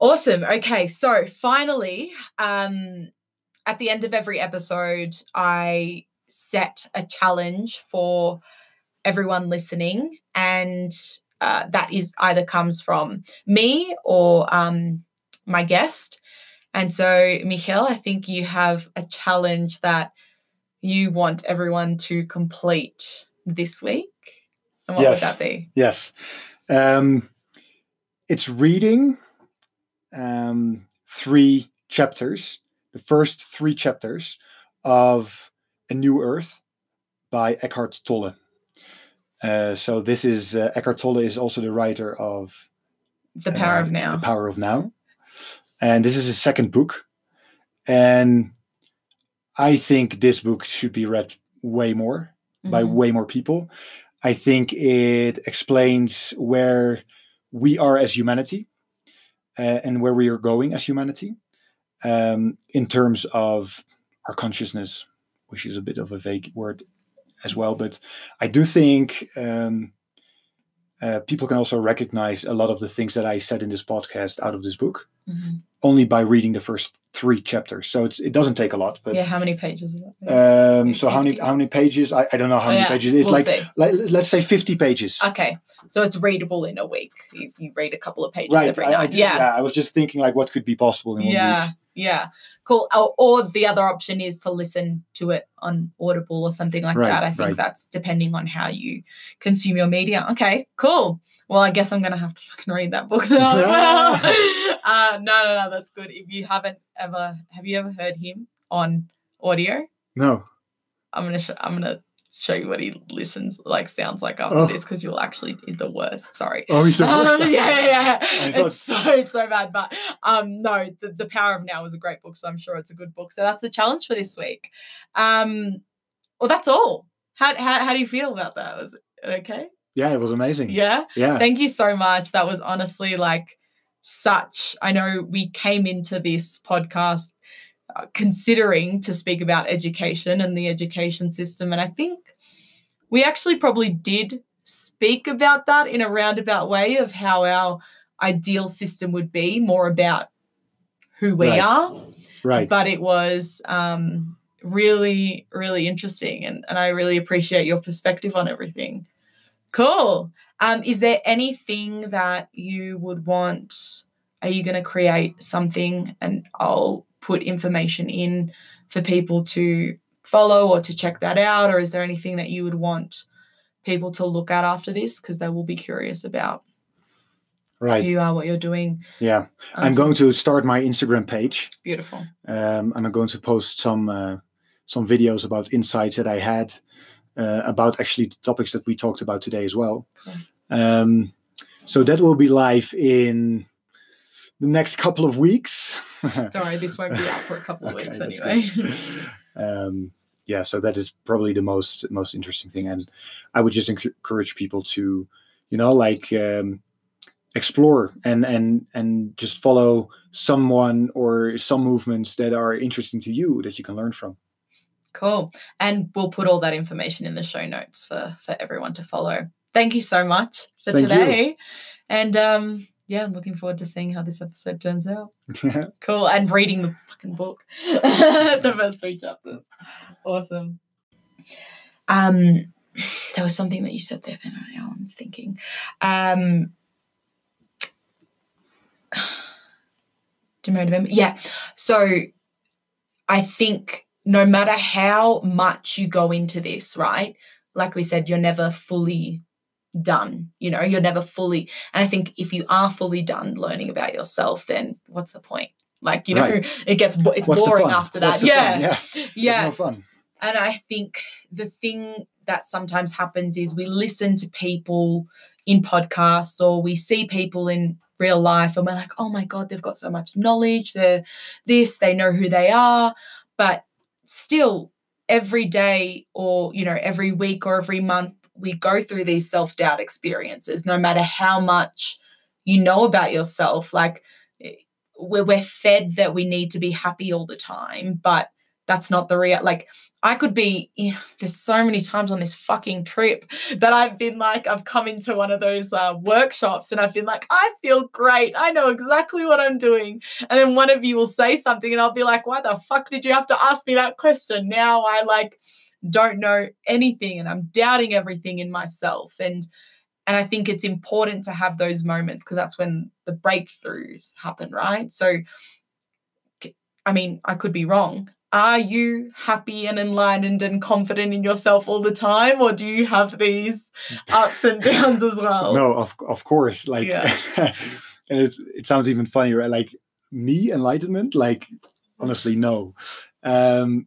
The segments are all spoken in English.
Awesome. Okay, so finally, um, at the end of every episode, I set a challenge for everyone listening, and uh, that is either comes from me or um, my guest. And so, Michael, I think you have a challenge that you want everyone to complete this week. And what Yes. would that be? Yes. Um, it's reading um, three chapters, the first three chapters of A New Earth by Eckhart Tolle. Uh, so this is uh, Eckhart Tolle is also the writer of The Power uh, of Now. The Power of Now. And this is his second book. And I think this book should be read way more by Mhm. way more people. I think it explains where we are as humanity uh, and where we are going as humanity um, in terms of our consciousness, which is a bit of a vague word as well. But I do think um, uh, people can also recognize a lot of the things that I said in this podcast out of this book Mhm. only by reading the first three chapters. So it's, it doesn't take a lot. But yeah, how many pages is that? um, so how many how many pages? I, I don't know how Oh, many yeah, pages. It's we'll like let, let's say fifty pages. Okay, so it's readable in a week if you read a couple of pages right. every I, I night. do- yeah. I was just thinking like what could be possible in one yeah, week. Yeah, cool. Or, or the other option is to listen to it on Audible or something like Right, that. I think right. that's depending on how you consume your media. Okay, cool. Well, I guess I'm gonna have to fucking read that book now uh, no, no, no, that's good. If you haven't ever, have you ever heard him on audio? No. I'm gonna, sh- I'm gonna show you what he listens like sounds like after Oh. this because you'll actually is the worst. Sorry. Oh, he's the Um, worst. yeah, yeah, yeah. It's so it's so bad, but um, no, the, the Power of Now is a great book, so I'm sure it's a good book. So that's the challenge for this week. Um, well, that's all. How how how do you feel about that? Was it okay? Yeah, it was amazing. Yeah. Yeah. Thank you so much. That was honestly like such. I know we came into this podcast considering to speak about education and the education system, and I think we actually probably did speak about that in a roundabout way of how our ideal system would be more about who we Right. are right. but it was um, really, really interesting. And, and I really appreciate your perspective on everything. Cool. Um, is there anything that you would want? Are you going to create something and I'll put information in for people to follow or to check that out? Or is there anything that you would want people to look at after this? Because they will be curious about who right. you are, what you're doing. Yeah. Um, I'm going to start my Instagram page. Beautiful. Um, and I'm going to post some uh, some videos about insights that I had uh, about actually the topics that we talked about today as well. Um, so that will be live in the next couple of weeks. Don't worry, this won't be out for a couple of Okay, weeks anyway. um, yeah, so that is probably the most most interesting thing, and I would just encourage people to, you know, like um, explore and and and just follow someone or some movements that are interesting to you that you can learn from. Cool. And we'll put all that information in the show notes for for everyone to follow. Thank you so much for Thank you. today. And um yeah, I'm looking forward to seeing how this episode turns out. Yeah. Cool. And reading the fucking book. the first three chapters. Awesome. Um there was something that you said there then now I'm thinking. Um do you remember? Yeah. So I think no matter how much you go into this, right? Like we said, you're never fully done. You know, you're never fully. And I think if you are fully done learning about yourself, then what's the point? Like, you know, Right. it gets bo- it's What's boring after that. Yeah. yeah, Yeah. no fun. And I think the thing that sometimes happens is we listen to people in podcasts or we see people in real life and we're like, oh my God, they've got so much knowledge. They're this, they know who they are. But still, every day or, you know, every week or every month, we go through these self doubt experiences, no matter how much you know about yourself. Like, eh, we're, we're fed that we need to be happy all the time, but that's not the real like I could be, eh, there's so many times on this fucking trip that I've been like, I've come into one of those uh, workshops and I've been like, I feel great. I know exactly what I'm doing. And then one of you will say something and I'll be like, why the fuck did you have to ask me that question? Now I like don't know anything and I'm doubting everything in myself. And and I think it's important to have those moments because that's when the breakthroughs happen, right? So I mean, I could be wrong are you happy and enlightened and confident in yourself all the time or do you have these ups and downs as well no of, of course like yeah. and it's it sounds even funny right like me enlightenment like honestly no um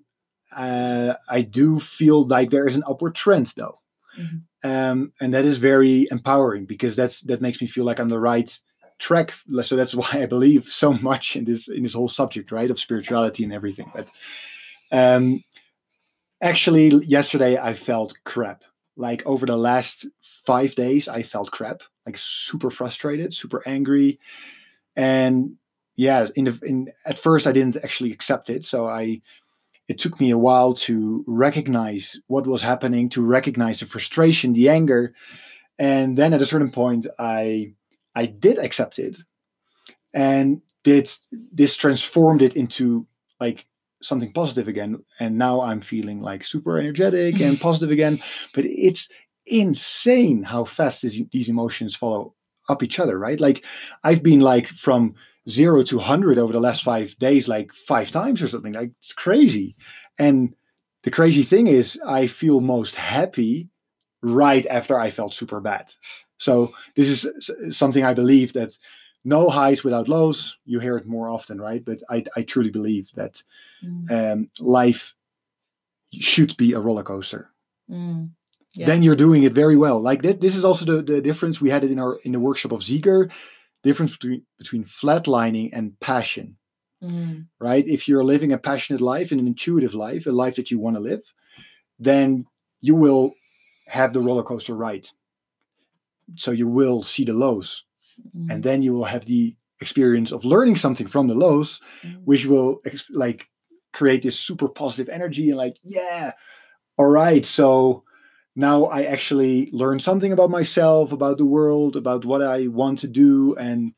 uh, i do feel like there is an upward trend though. Mm-hmm. um and that is very empowering because that's that makes me feel like i'm the right track. So that's why i believe so much in this in this whole subject right of spirituality and everything. But um actually yesterday i felt crap. Like over the last five days i felt crap. Like super frustrated super angry. And yeah in the in at first i didn't actually accept it. So i it took me a while to recognize what was happening to recognize the frustration the anger and then at a certain point i I did accept it, and did this transformed it into like something positive again. And now I'm feeling like super energetic and positive again. But it's insane how fast this, these emotions follow up each other, right? Like I've been like from zero to 100 over the last five days, like five times or something. Like it's crazy. And the crazy thing is, I feel most happy right after I felt super bad. So this is something I believe that no highs without lows. You hear it more often, right? But I, I truly believe that mm. um, life should be a roller coaster. Mm. Yeah. Then you're doing it very well. Like that. This is also the, the difference we had it in our in the workshop of Zieger. Difference between between flatlining and passion. Mm. Right? If you're living a passionate life and an intuitive life, a life that you want to live, then you will have the roller coaster ride so you will see the lows mm-hmm. and then you will have the experience of learning something from the lows mm-hmm. which will like create this super positive energy and like yeah all right so now i actually learned something about myself about the world about what i want to do and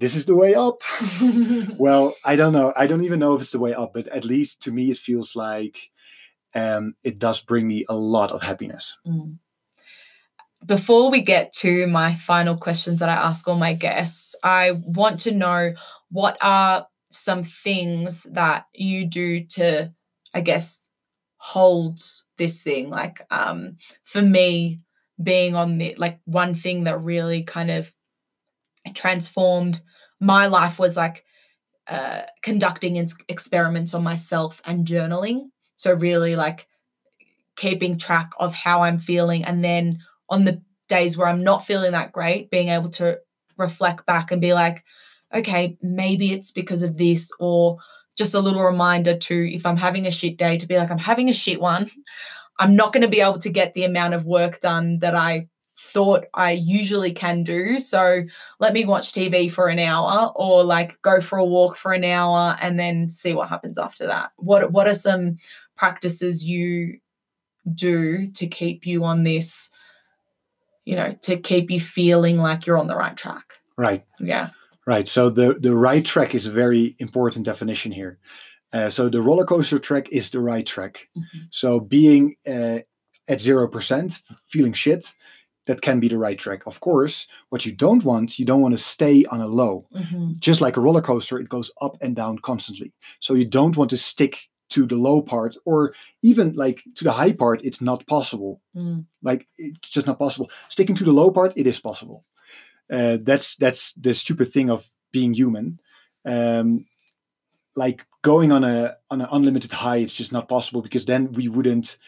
this is the way up. Well i don't know. I don't even know if it's the way up but at least to me it feels like um, it does bring me a lot of happiness. Mm. Before we get to my final questions that I ask all my guests, I want to know what are some things that you do to, I guess, hold this thing. Like um, for me, being on the like one thing that really kind of transformed my life was like uh, conducting experiments on myself and journaling. So really like keeping track of how I'm feeling and then on the days where I'm not feeling that great, being able to reflect back and be like, okay, maybe it's because of this, or just a little reminder to if I'm having a shit day to be like, I'm having a shit one. I'm not going to be able to get the amount of work done that I thought I usually can do. So let me watch TV for an hour or like go for a walk for an hour and then see what happens after that. What what are some practices you do to keep you on this you know, to keep you feeling like you're on the right track. Right. Yeah. Right. So the the right track is a very important definition here. Uh, so the roller coaster track is the right track. Mm-hmm. So being uh, at zero percent, feeling shit, that can be the right track. Of course, what you don't want, you don't want to stay on a low. Mm-hmm. Just like a roller coaster, it goes up and down constantly. So you don't want to stick to the low part or even like to the high part it's not possible mm. like it's just not possible sticking to the low part it is possible uh, that's that's the stupid thing of being human. Um, like going on a on an unlimited high it's just not possible because then we wouldn't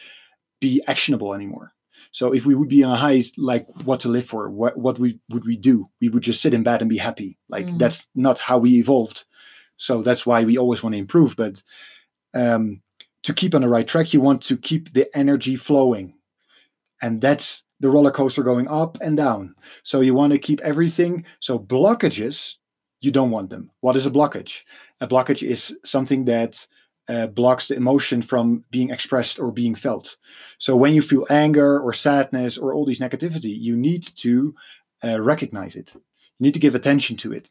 be actionable anymore. So if we would be on a high like what to live for what what we would we do? We would just sit in bed and be happy. Like mm. that's not how we evolved. So that's why we always want to improve but um, to keep on the right track, you want to keep the energy flowing. And that's the roller coaster going up and down. So you want to keep everything. So blockages, you don't want them. What is a blockage? A blockage is something that uh, blocks the emotion from being expressed or being felt. So when you feel anger or sadness or all these negativity, you need to uh, recognize it. You need to give attention to it.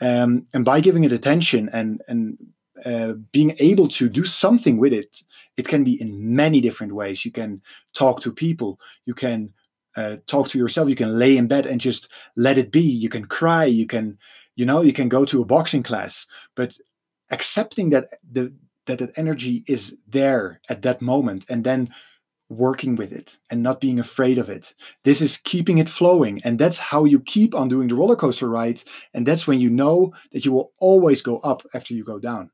Um, and by giving it attention and and uh, being able to do something with it, it can be in many different ways. You can talk to people. You can uh, talk to yourself. You can lay in bed and just let it be. You can cry. You can, you know, you can go to a boxing class. But accepting that the that that energy is there at that moment, and then working with it and not being afraid of it. This is keeping it flowing. And that's how you keep on doing the roller coaster ride. And that's when you know that you will always go up after you go down.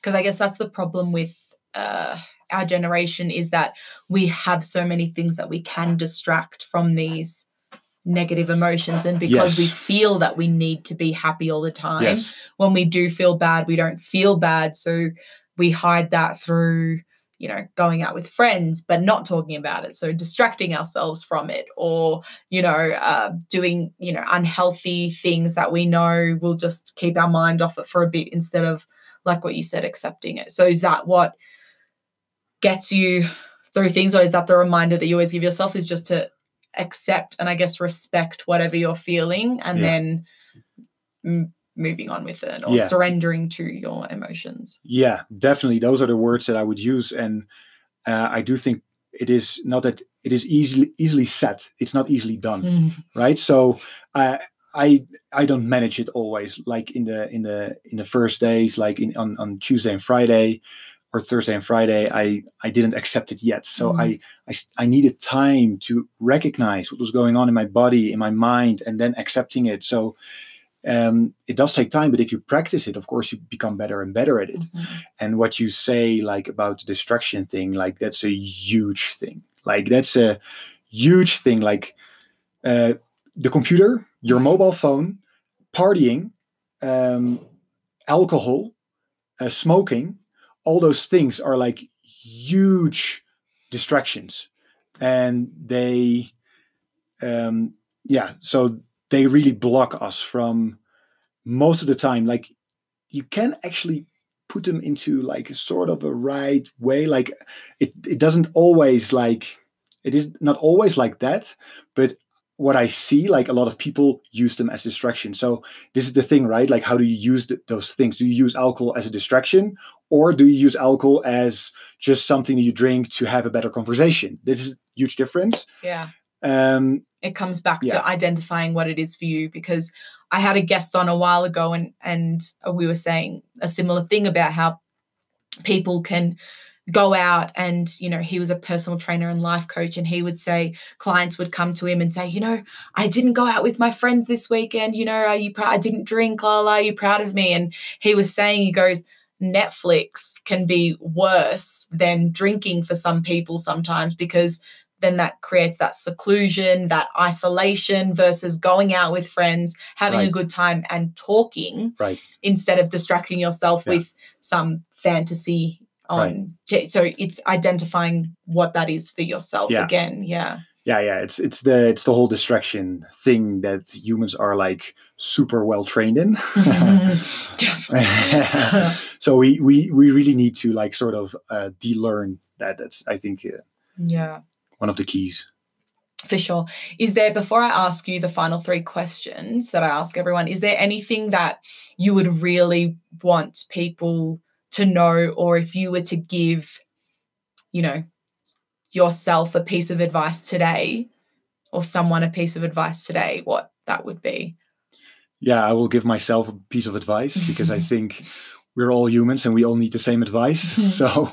Because mm. I guess that's the problem with uh, our generation is that we have so many things that we can distract from these negative emotions and because yes. we feel that we need to be happy all the time yes. when we do feel bad we don't feel bad so we hide that through you know, going out with friends, but not talking about it. So distracting ourselves from it or, you know, uh, doing, you know, unhealthy things that we know will just keep our mind off it for a bit instead of, like what you said, accepting it. So is that what gets you through things or is that the reminder that you always give yourself is just to accept and I guess respect whatever you're feeling and yeah. then moving on with it or yeah. surrendering to your emotions. Yeah, definitely. Those are the words that I would use. And uh, I do think it is not that it is easily easily set. It's not easily done. Mm. Right. So I I I don't manage it always like in the in the in the first days, like in on, on Tuesday and Friday or Thursday and Friday, I I didn't accept it yet. So mm. I, I I needed time to recognize what was going on in my body, in my mind, and then accepting it. So um, it does take time but if you practice it of course you become better and better at it. Mm-hmm. and what you say like about the distraction thing like that's a huge thing. Like that's a huge thing. Like uh, the computer your mobile phone partying um, alcohol uh, smoking all those things are like huge distractions. And they um yeah so they really block us from most of the time. Like you can actually put them into like a sort of a right way. Like it, it doesn't always like it is not always like that but what i see like a lot of people use them as distraction. So this is the thing right? Like how do you use the, those things? Do you use alcohol as a distraction or do you use alcohol as just something that you drink to have a better conversation? This is huge difference. Yeah um it comes back yeah. to identifying what it is for you because I had a guest on a while ago and and we were saying a similar thing about how people can go out and you know he was a personal trainer and life coach and he would say clients would come to him and say you know i didn't go out with my friends this weekend you know are you proud i didn't drink la la are you proud of me and he was saying he goes netflix can be worse than drinking for some people sometimes because then that creates that seclusion, that isolation versus going out with friends, having right. a good time and talking right. instead of distracting yourself yeah. with some fantasy on right. so it's identifying what that is for yourself yeah. again. Yeah. Yeah, yeah. It's it's the it's the whole distraction thing that humans are like super well trained in. so we we we really need to like sort of uh, de-learn that. That's I think uh, yeah one of the keys. For sure. Is there, before I ask you the final three questions that I ask everyone, is there anything that you would really want people to know, or if you were to give, you know, yourself a piece of advice today, or someone a piece of advice today, what that would be? Yeah, I will give myself a piece of advice because I think we're all humans and we all need the same advice. so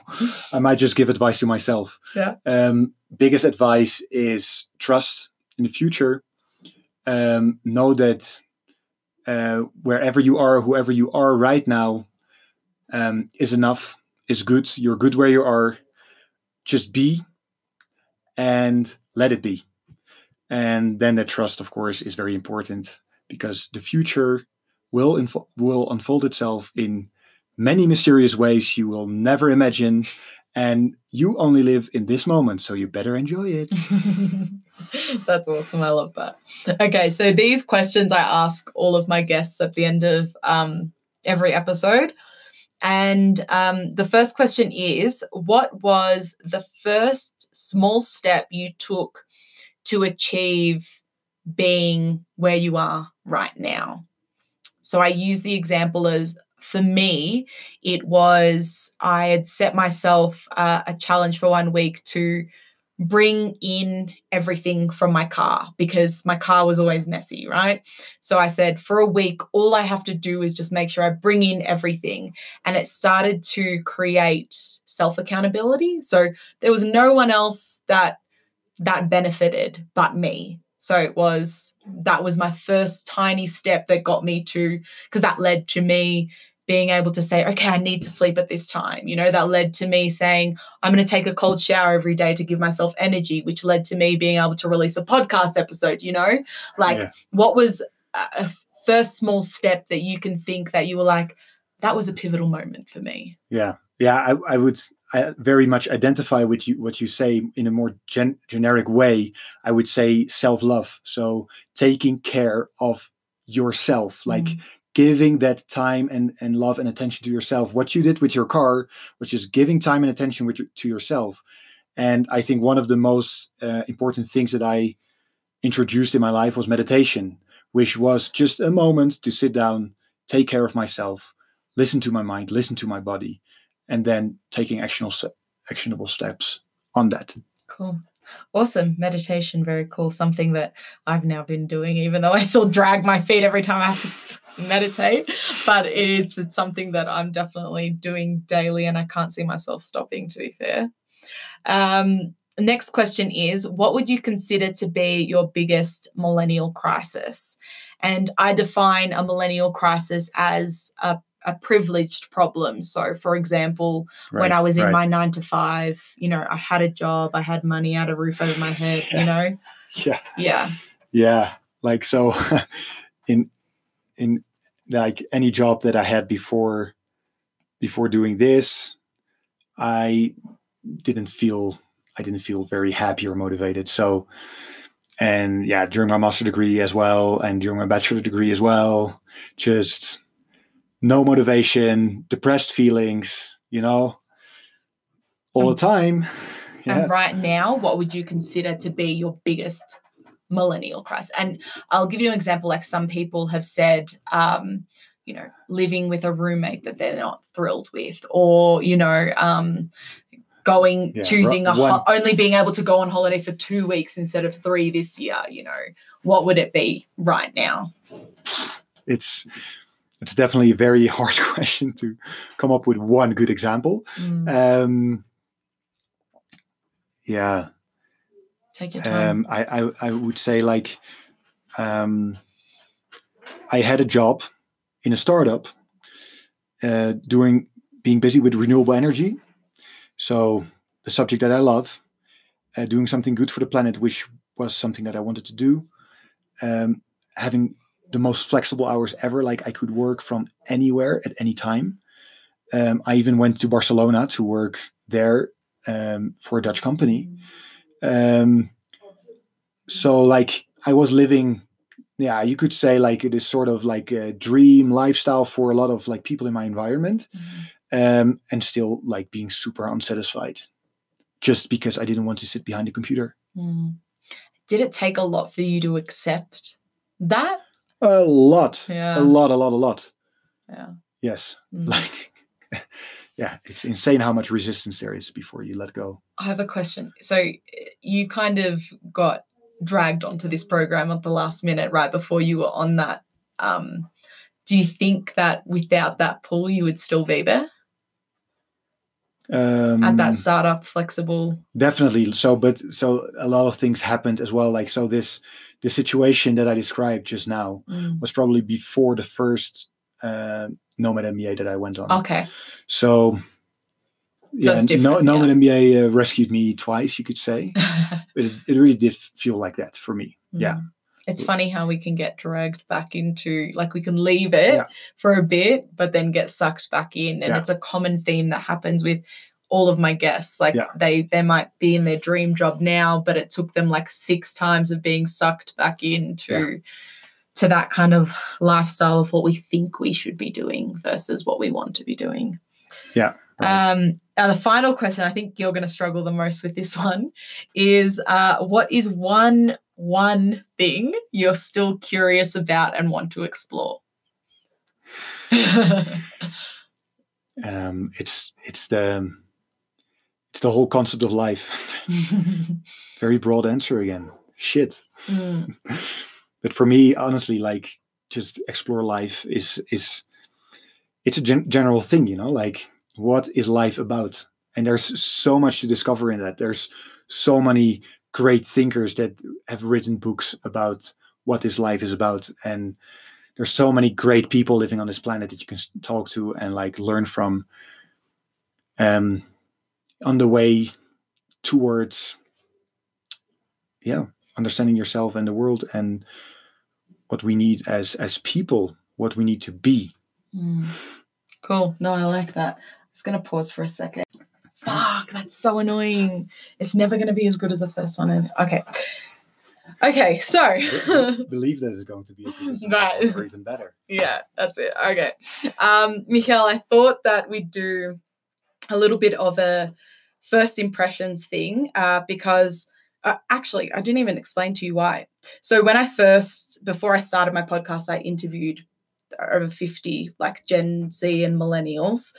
I might just give advice to myself. Yeah. Um, biggest advice is trust in the future. Um, know that uh, wherever you are, whoever you are right now, um, is enough, is good. You're good where you are. Just be and let it be. And then the trust, of course, is very important because the future will will unfold itself in many mysterious ways you will never imagine. And you only live in this moment, so you better enjoy it. That's awesome. I love that. Okay, so these questions I ask all of my guests at the end of um, every episode. And um, the first question is What was the first small step you took to achieve being where you are right now? So I use the example as for me, it was I had set myself uh, a challenge for one week to bring in everything from my car because my car was always messy, right? So I said, for a week, all I have to do is just make sure I bring in everything. And it started to create self accountability. So there was no one else that that benefited but me. So it was that was my first tiny step that got me to because that led to me being able to say, okay, I need to sleep at this time. You know, that led to me saying, I'm going to take a cold shower every day to give myself energy, which led to me being able to release a podcast episode. You know, like yeah. what was a first small step that you can think that you were like, that was a pivotal moment for me? Yeah. Yeah. I, I would I very much identify with you, what you say in a more gen- generic way. I would say self love. So taking care of yourself, like, mm giving that time and, and love and attention to yourself. What you did with your car, which is giving time and attention to yourself. And I think one of the most uh, important things that I introduced in my life was meditation, which was just a moment to sit down, take care of myself, listen to my mind, listen to my body, and then taking actionable, actionable steps on that. Cool. Awesome. Meditation, very cool. Something that I've now been doing, even though I still drag my feet every time I have to meditate, but it's it's something that I'm definitely doing daily, and I can't see myself stopping. To be fair. Um, next question is What would you consider to be your biggest millennial crisis? And I define a millennial crisis as a a privileged problem. So, for example, right, when I was in right. my nine to five, you know, I had a job, I had money, I had a roof over my head, yeah. you know? Yeah. Yeah. Yeah. Like, so in in like any job that I had before before doing this, I didn't feel I didn't feel very happy or motivated. So and yeah, during my master degree as well and during my bachelor degree as well, just no motivation, depressed feelings, you know, all the time. Yeah. And right now, what would you consider to be your biggest millennial crisis. And I'll give you an example like some people have said, um, you know, living with a roommate that they're not thrilled with, or, you know, um, going, yeah, choosing a ho- only being able to go on holiday for two weeks instead of three this year, you know, what would it be right now? It's, it's definitely a very hard question to come up with one good example. Mm. Um, yeah, Take your time. Um, I, I, I would say like um, I had a job in a startup uh, doing being busy with renewable energy. So the subject that I love, uh, doing something good for the planet, which was something that I wanted to do. Um, having the most flexible hours ever, like I could work from anywhere at any time. Um, I even went to Barcelona to work there um, for a Dutch company. Mm. Um, so like I was living, yeah, you could say like it is sort of like a dream lifestyle for a lot of like people in my environment, mm-hmm. um, and still like being super unsatisfied, just because I didn't want to sit behind a computer. Mm. Did it take a lot for you to accept that? A lot, yeah, a lot, a lot, a lot. Yeah. Yes, mm. like yeah, it's insane how much resistance there is before you let go. I have a question. So you kind of got dragged onto this program at the last minute, right before you were on that. Um, do you think that without that pull, you would still be there? Um, at that startup flexible definitely so but so a lot of things happened as well like so this the situation that i described just now mm. was probably before the first uh, Nomad MBA that I went on. Okay. So yeah, no, Nomad yeah. MBA uh, rescued me twice, you could say. it, it really did feel like that for me. Mm. Yeah. It's funny how we can get dragged back into, like, we can leave it yeah. for a bit, but then get sucked back in. And yeah. it's a common theme that happens with all of my guests. Like, yeah. they they might be in their dream job now, but it took them like six times of being sucked back into to that kind of lifestyle of what we think we should be doing versus what we want to be doing. Yeah. right. Um, the final question, I think you're going to struggle the most with this one, is uh, what is one one thing you're still curious about and want to explore? um, it's it's the it's the whole concept of life. Very broad answer again. Shit. Mm, but for me, honestly, like just explore life is is it's a gen- general thing, you know. Like what is life about? And there's so much to discover in that. There's so many great thinkers that have written books about what this life is about, and there's so many great people living on this planet that you can talk to and like learn from. Um, on the way towards, yeah, understanding yourself and the world and what we need as as people, what we need to be. mm. Cool. No, I like that. I'm just going to pause for a second. Fuck, that's so annoying. It's never going to be as good as the first one. Okay. Okay, so. Believe that it's going to be as good as Right. or even better. Yeah, that's it. Okay. Um, Michael, I thought that we'd do a little bit of a first impressions thing uh, because uh, actually, I didn't even explain to you why. So, when I first, before I started my podcast, I interviewed over 50 like Gen Z and millennials.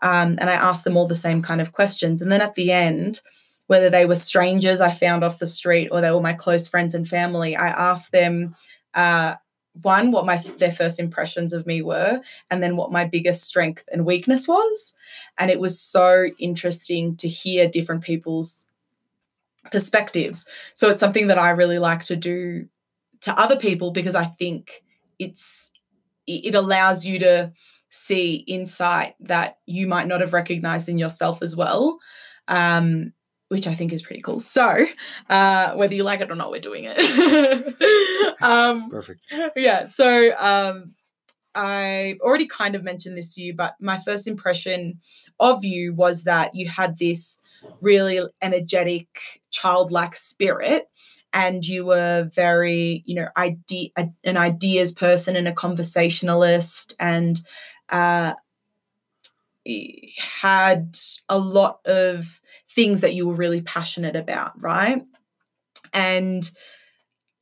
Um, and I asked them all the same kind of questions. And then at the end, whether they were strangers I found off the street or they were my close friends and family, I asked them uh, one what my their first impressions of me were and then what my biggest strength and weakness was and it was so interesting to hear different people's perspectives so it's something that i really like to do to other people because i think it's it allows you to see insight that you might not have recognized in yourself as well um which I think is pretty cool. So, uh, whether you like it or not, we're doing it. um, Perfect. yeah so um i already kind of mentioned this to you but my first impression of you was that you had this really energetic childlike spirit and you were very you know idea an ideas person and a conversationalist and uh had a lot of things that you were really passionate about right? And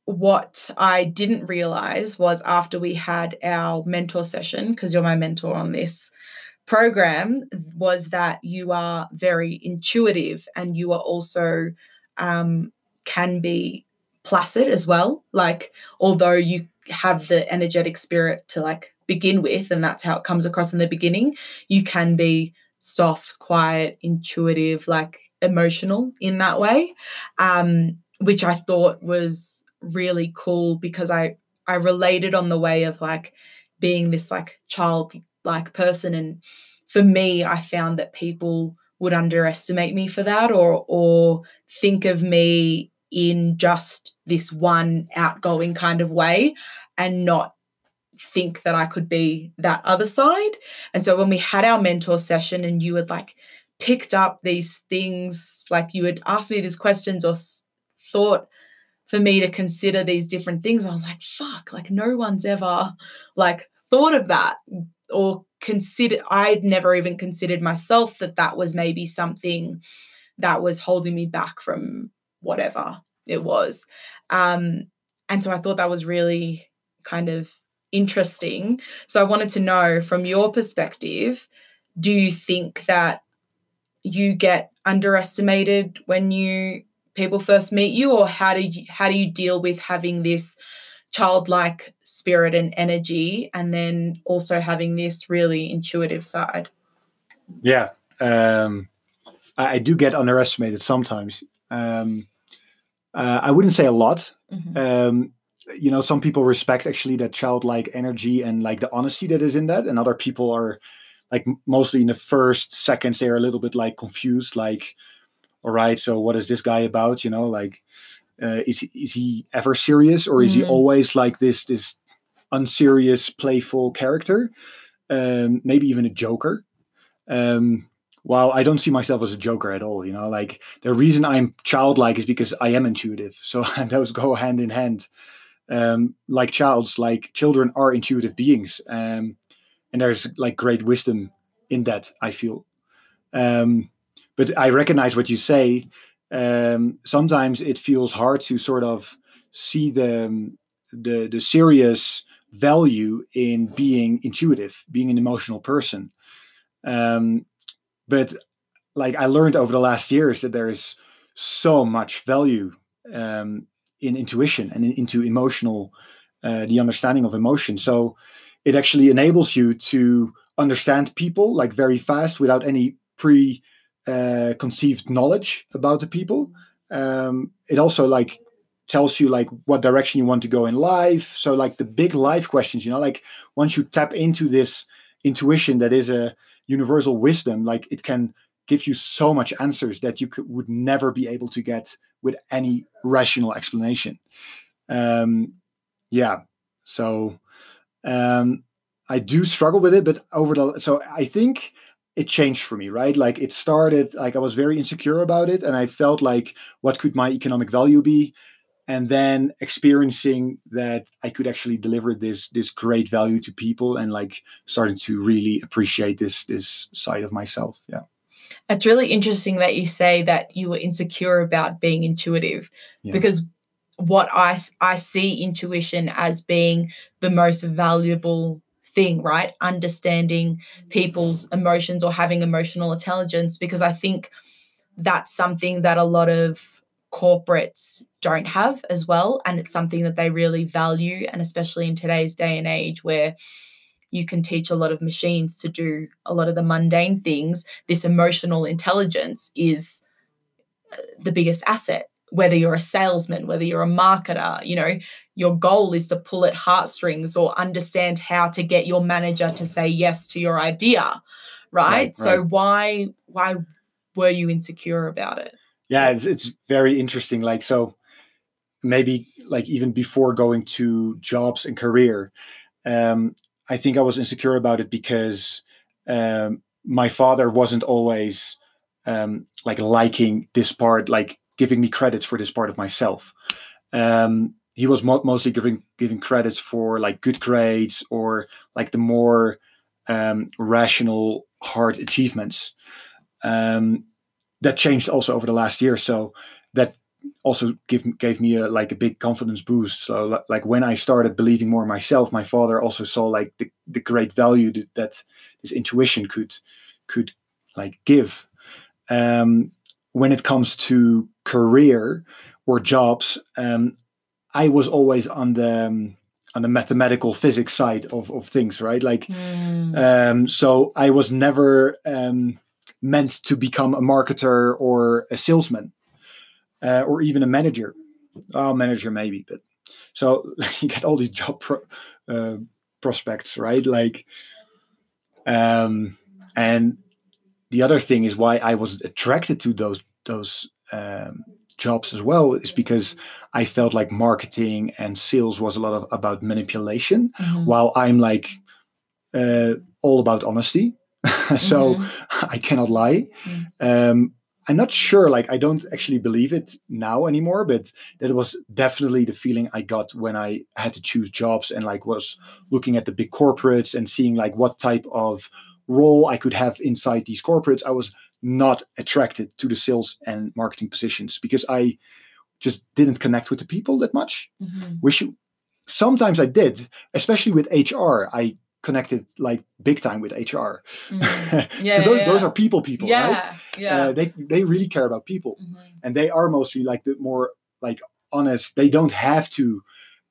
what I didn't realize was after we had our mentor session, because you're my mentor on this program, was that you are very intuitive and you are also um, can be placid as well. Like, although you have the energetic spirit to like begin with, and that's how it comes across in the beginning, you can be soft, quiet, intuitive, like emotional in that way, um, which I thought was really cool because I I related on the way of like being this like childlike person and for me I found that people would underestimate me for that or or think of me in just this one outgoing kind of way and not think that I could be that other side. And so when we had our mentor session and you had like picked up these things like you had asked me these questions or thought for me to consider these different things. I was like, fuck, like no one's ever like thought of that or consider I'd never even considered myself that that was maybe something that was holding me back from whatever it was. Um and so I thought that was really kind of interesting. So I wanted to know from your perspective, do you think that you get underestimated when you people first meet you or how do you how do you deal with having this childlike spirit and energy and then also having this really intuitive side Yeah, um, I, I do get underestimated sometimes. Um, uh, I wouldn't say a lot. Mhm. Um, you know, some people respect actually that childlike energy and like the honesty that is in that, and other people are like mostly in the first seconds they are a little bit like confused, like, all right, so what is this guy about? You know, like, uh, is he- is he ever serious or is he Mhm. always like this this unserious, playful character? Um, maybe even a joker. Um, while I don't see myself as a joker at all, you know, like the reason I'm childlike is because I am intuitive. So those go hand in hand. Um, like childs, like children are intuitive beings. Um, and there's like great wisdom in that. I feel, um, but I recognize what you say. Um, sometimes it feels hard to sort of see the the the serious value in being intuitive, being an emotional person. Um, but like I learned over the last years that there is so much value um, in intuition and in, into emotional, uh, the understanding of emotion. So it actually enables you to understand people like very fast without any pre uh, conceived knowledge about the people. Um, it also like tells you like what direction you want to go in life. So like the big life questions, you know, like once you tap into this intuition that is a universal wisdom, like it can give you so much answers that you could, would never be able to get with any rational explanation. Um, yeah, so um, I do struggle with it, but over the so I think it changed for me, right? Like it started like I was very insecure about it, and I felt like what could my economic value be, and then experiencing that I could actually deliver this this great value to people, and like starting to really appreciate this this side of myself. Yeah. It's really interesting that you say that you were insecure about being intuitive yeah. because what I, I see intuition as being the most valuable thing, right? Understanding people's emotions or having emotional intelligence, because I think that's something that a lot of corporates don't have as well. And it's something that they really value. And especially in today's day and age where you can teach a lot of machines to do a lot of the mundane things, this emotional intelligence is uh, the biggest asset whether you're a salesman, whether you're a marketer, you know, your goal is to pull at heartstrings or understand how to get your manager to say yes to your idea. Right. right so right. why why were you insecure about it? Yeah, it's it's very interesting. Like so maybe like even before going to jobs and career, um, I think I was insecure about it because um, my father wasn't always um, like liking this part, like giving me credits for this part of myself. Um, he was mo- mostly giving giving credits for like good grades or like the more um, rational hard achievements. Um, that changed also over the last year. So that also give, gave me a like a big confidence boost. So like when I started believing more in myself, my father also saw like the, the great value that, that this intuition could could like give. Um, when it comes to career or jobs, um, I was always on the um, on the mathematical physics side of, of things, right? Like, mm. um, so I was never um, meant to become a marketer or a salesman uh, or even a manager. Oh, manager maybe, but so you get all these job pro, uh, prospects, right? Like, um, and the other thing is why I was attracted to those those um, jobs as well is because I felt like marketing and sales was a lot of about manipulation, mm-hmm. while I'm like uh, all about honesty. so mm-hmm. I cannot lie. Mm-hmm. Um, I'm not sure, like, I don't actually believe it now anymore, but that was definitely the feeling I got when I had to choose jobs and, like, was looking at the big corporates and seeing, like, what type of role I could have inside these corporates. I was not attracted to the sales and marketing positions because I just didn't connect with the people that much. Mm-hmm. Which sometimes I did, especially with HR. I connected like big time with HR. Mm-hmm. Yeah, those, yeah, those, are people, people, yeah, right? Yeah, uh, they they really care about people, mm-hmm. and they are mostly like the more like honest. They don't have to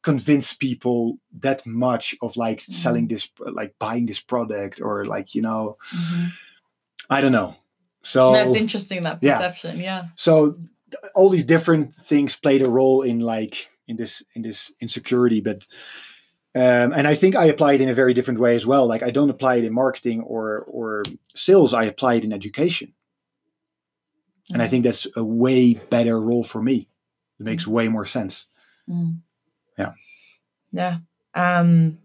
convince people that much of like mm-hmm. selling this like buying this product or like you know mm-hmm. i don't know so that's interesting that perception yeah, yeah. so all these different things played a role in like in this in this insecurity but um, and I think I apply it in a very different way as well. Like I don't apply it in marketing or or sales. I apply it in education, mm. and I mm. think that's a way better role for me. It makes mm. way more sense. Mm yeah um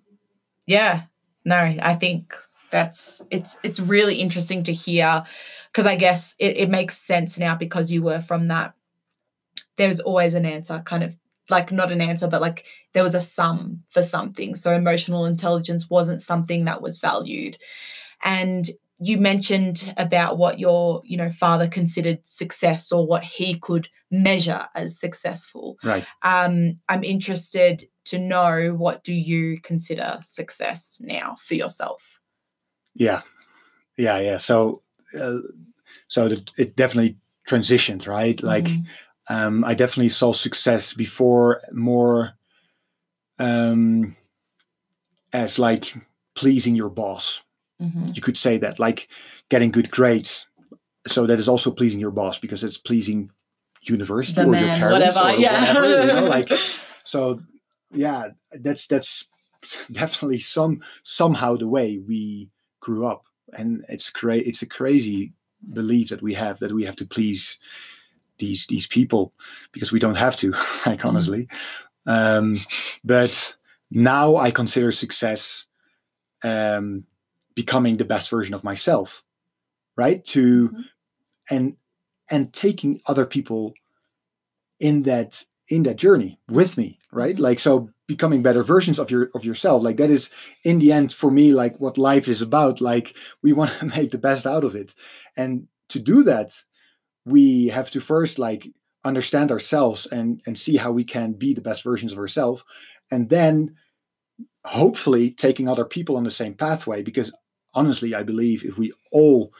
yeah. No i think that's it's it's really interesting to hear because i guess it, it makes sense now because you were from that. There's always an answer kind of like not an answer but like there was a sum for something. So emotional intelligence wasn't something that was valued. And you mentioned about what your you know father considered success or what he could measure as successful. Right. Um, i'm interested to know what do you consider success now for yourself yeah yeah yeah so uh, so the, it definitely transitioned right like Mhm. um, I definitely saw success before more um, as like pleasing your boss. Mhm. You could say that, like getting good grades. So that is also pleasing your boss because it's pleasing university the or your parents whatever or yeah whatever. You know, like so. Yeah, that's that's definitely some somehow the way we grew up, and it's cra- It's a crazy belief that we have that we have to please these these people because we don't have to like Mhm. honestly um but now i consider success um becoming the best version of myself right to Mhm. and and taking other people in that in that journey with me right? Like so becoming better versions of your of yourself. Like that is in the end for me like what life is about. Like we want to make the best out of it. And to do that we have to first like understand ourselves and and see how we can be the best versions of ourselves. And then hopefully taking other people on the same pathway because honestly i believe if we all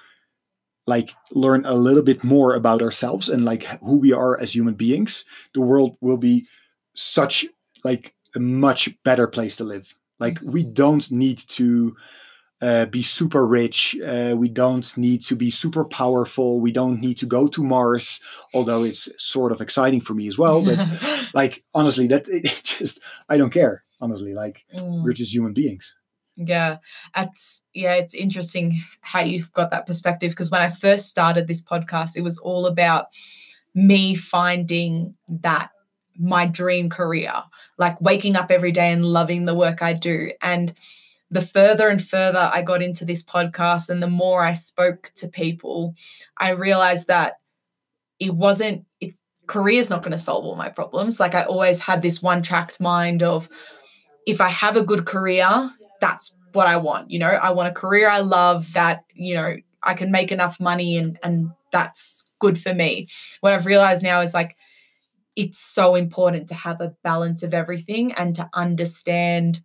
like learn a little bit more about ourselves and like who we are as human beings the world will be such like a much better place to live. Like we don't need to uh, be super rich uh, we don't need to be super powerful we don't need to go to mars although it's sort of exciting for me as well but like honestly that it just i don't care honestly like Mm. we're just human beings Yeah, it's yeah, it's interesting how you've got that perspective because when I first started this podcast, it was all about me finding that my dream career, like waking up every day and loving the work I do. And the further and further I got into this podcast and the more I spoke to people, I realized that it wasn't it's career's not going to solve all my problems. Like I always had this one tracked mind of if I have a good career, that's what I want. You know, I want a career I love that, you know, I can make enough money and and that's good for me. What I've realized now is like it's so important to have a balance of everything and to understand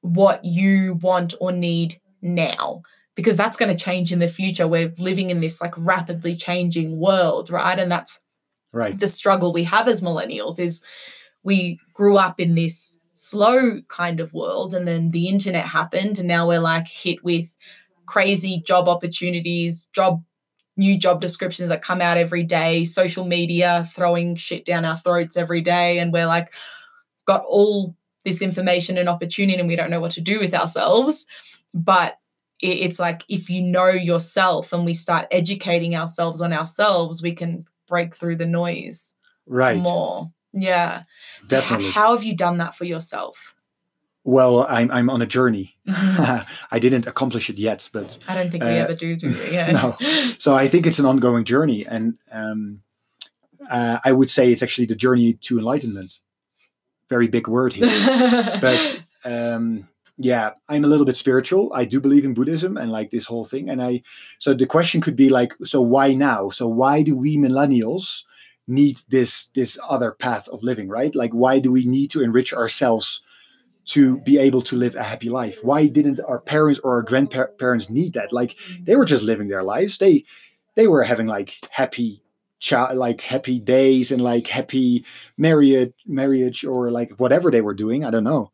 what you want or need now because that's going to change in the future. We're living in this like rapidly changing world, right? And that's right the struggle we have as millennials is we grew up in this slow kind of world and then the internet happened and now we're like hit with crazy job opportunities job new job descriptions that come out every day social media throwing shit down our throats every day and we're like got all this information and opportunity and we don't know what to do with ourselves but it's like if you know yourself and we start educating ourselves on ourselves we can break through the noise right more. Yeah. So definitely how have you done that for yourself? well i'm i'm on a journey I i didn't accomplish it yet but I don't think we Uh, ever do, do we? Yeah. no. so i think it's an ongoing journey and um uh, i would say it's actually the journey to enlightenment very big word here but um yeah i'm a little bit spiritual i do believe in buddhism and like this whole thing and i so the question could be like so why now so why do we millennials need this this other path of living right? Like why do we need to enrich ourselves to be able to live a happy life? Why didn't our parents or our grandparents need that? Like they were just living their lives. They they were having like happy child like happy days and like happy marriage marriage or like whatever they were doing. I don't know.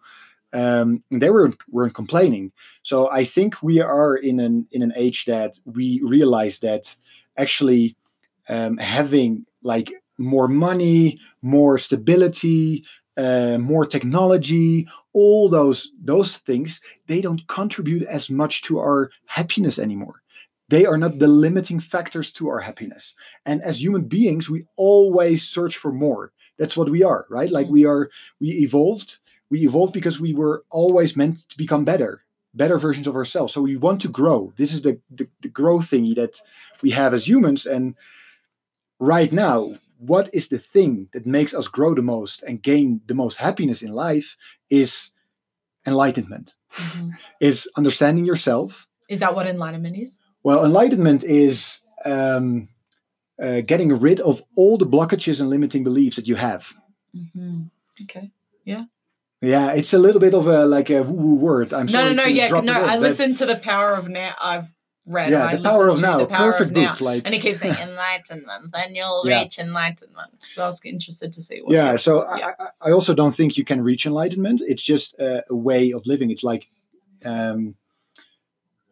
Um they weren't weren't complaining. So i think we are in an in an age that we realize that actually um having like more money more stability uh, more technology all those those things they don't contribute as much to our happiness anymore. They are not the limiting factors to our happiness. And as human beings we always search for more. That's what we are right? Like we are we evolved. We evolved because we were always meant to become better better versions of ourselves. So we want to grow. This is the the, the growth thingy that we have as humans. And right now what is the thing that makes us grow the most and gain the most happiness in life is enlightenment Mhm. is understanding yourself Is that what enlightenment is? Well, enlightenment is um, uh, getting rid of all the blockages and limiting beliefs that you have. Mm-hmm. Okay. Yeah, Yeah, it's a little bit of a like a woo-woo word. I'm No, sorry no, no. Yeah, no. I listened to the Power of Now. I've read. Yeah, the power of now, The Power perfect of Now. book. Like And he keeps saying enlightenment, then you'll Yeah. reach enlightenment. So I was interested to see what. yeah so I, I- I also don't think you can reach enlightenment it's just a, a way of living it's like um,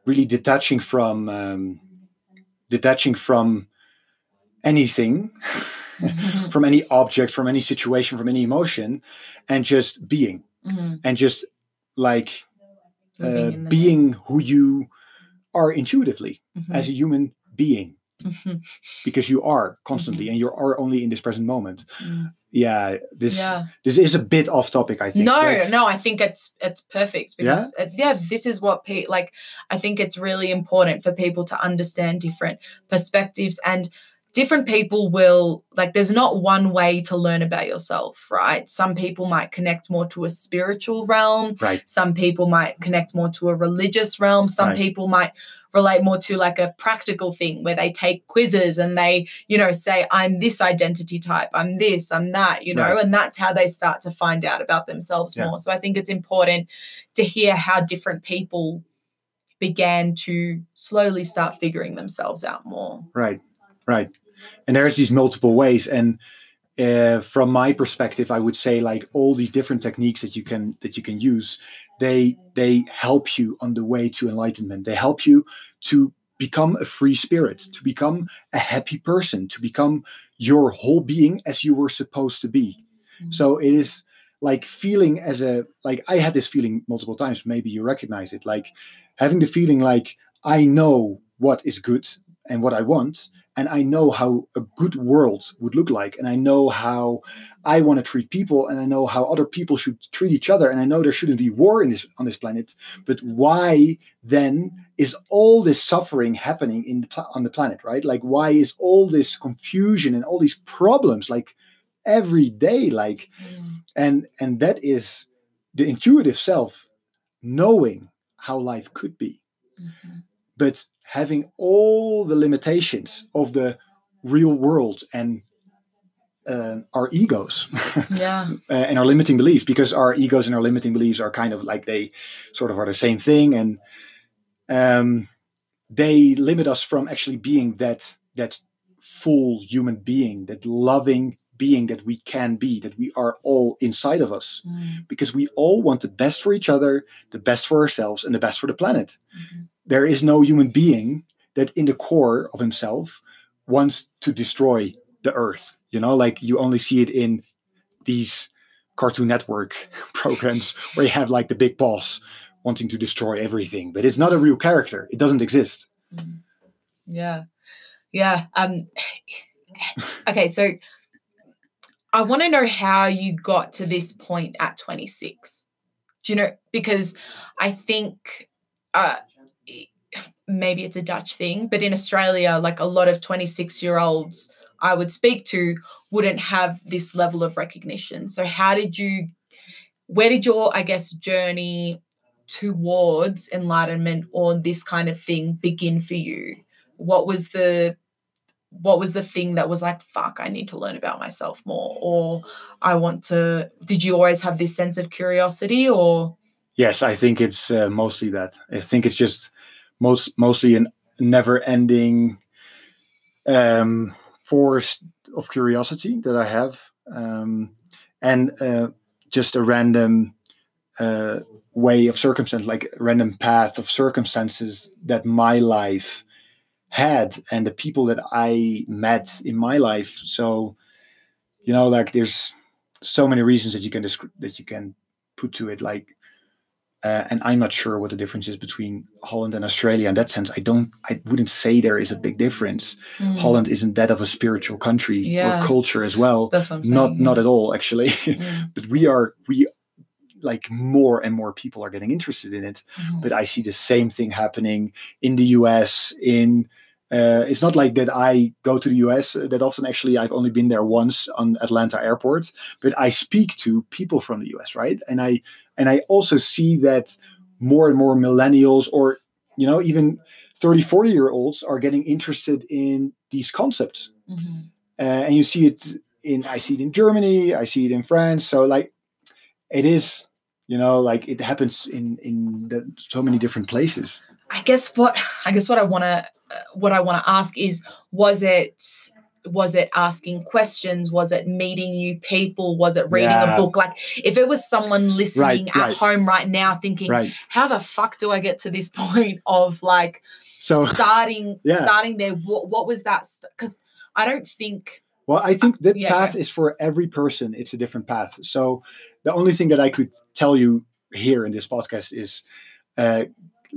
really detaching from um, detaching from anything Mhm, from any object from any situation from any emotion and just being mhm. and just like uh, in the being who you are intuitively Mhm, as a human being. Mhm, because you are constantly and you are only in this present moment. Mhm. yeah this yeah. this is a bit off topic i think No, but- no, I think it's it's perfect because uh, yeah, this is what pe- like I think it's really important for people to understand different perspectives and different people will like there's not one way to learn about yourself, right? Some people might connect more to a spiritual realm, right some people might connect more to a religious realm, some Right. people might relate more to like a practical thing where they take quizzes and they you know say i'm this identity type i'm this i'm that you know Right. and that's how they start to find out about themselves Yeah. more so i think it's important to hear how different people began to slowly start figuring themselves out more Right, right. And there's these multiple ways, and uh, from my perspective, I would say like all these different techniques that you can that you can use, they they help you on the way to enlightenment. They help you to become a free spirit, to become a happy person, to become your whole being as you were supposed to be. So it is like feeling as a like I had this feeling multiple times. Maybe you recognize it, like having the feeling like I know what is good and what I want, and I know how a good world would look like, and I know how I want to treat people, and I know how other people should treat each other, and I know there shouldn't be war in this on this planet. But why then is all this suffering happening in the pla- on the planet? Right? Like why is all this confusion and all these problems like every day? Like Mm. and and that is the intuitive self knowing how life could be Mhm. but having all the limitations of the real world and uh, our egos. Yeah. Uh, and our limiting beliefs because our egos and our limiting beliefs are kind of like they sort of are the same thing. And um, they limit us from actually being that that full human being that loving being that we can be that we are all inside of us. Mm. because we all want the best for each other the best for ourselves and the best for the planet. Mhm. There is no human being that in the core of himself wants to destroy the earth you know like you only see it in these cartoon network programs where you have like the big boss wanting to destroy everything but it's not a real character it doesn't exist Mm. Yeah. Yeah. Um okay, so I want to know how you got to this point at 26. Do you know because I think uh maybe it's a Dutch thing, but in Australia like a lot of 26-year-olds I would speak to wouldn't have this level of recognition. So how did you where did your I guess journey towards enlightenment or this kind of thing begin for you? What was the what was the thing that was like fuck I need to learn about myself more or I want to did you always have this sense of curiosity or yes i think it's uh, mostly that i think it's just most mostly a never ending um force of curiosity that i have um and uh, just a random uh, way of circumstance like random path of circumstances that my life had and the people that i met in my life. So you know like there's so many reasons that you can descri- that you can put to it. Like uh, and I'm not sure what the difference is between Holland and Australia in that sense. I don't, I wouldn't say there is a big difference. Mm, Holland isn't that of a spiritual country Yeah. or culture as well. that's what I'm saying. Not, not at all, actually. Mm, but we are, we like more and more people are getting interested in it. mhm. But I see the same thing happening in the US. In uh, it's not like that I go to the US that often. Actually, I've only been there once on Atlanta Airport, but I speak to people from the US, right? And I and I also see that more and more millennials or you know even 30 40 year olds are getting interested in these concepts. Mm-hmm. uh, and you see it in i see it in germany i see it in france. So like it is you know like it happens in in the, so many different places. I guess what I guess what I want to what I want to ask is was it was it asking questions was it meeting new people was it reading Yeah. a book like if it was someone listening at right. home right now thinking right how the fuck do I get to this point of like so starting Yeah. starting there what, what was that because I don't think Well, I think that yeah, path is for every person. It's a different path. So the only thing that I could tell you here in this podcast is uh,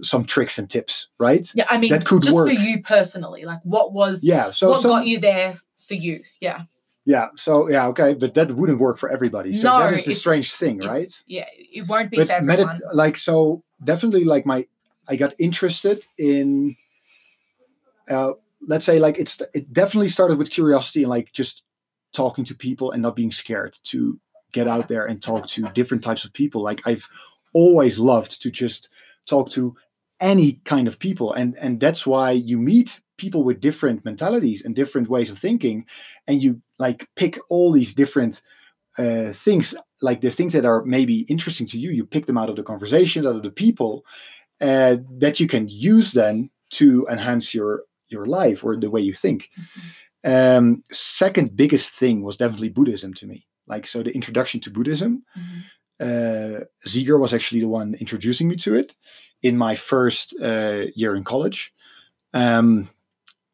some tricks and tips, right? yeah I mean That could just work. for you personally like what was Yeah. So what some- got you there for you yeah yeah. So yeah, okay, but that wouldn't work for everybody. So No, that is the strange thing, right? Yeah it won't be But for everyone medit- like so definitely like my I got interested in uh let's say like it's it definitely started with curiosity and like just talking to people and not being scared to get out there and talk to different types of people like I've always loved to just talk to any kind of people. And and that's why you meet people with different mentalities and different ways of thinking. And you like pick all these different uh, things like the things that are maybe interesting to you you pick them out of the conversation out of the people uh, that you can use then to enhance your your life or the way you think. Um, second biggest thing was definitely buddhism to me. Like so the introduction to buddhism Mhm. Uh, was actually the one introducing me to it in my first uh, year in college. Um,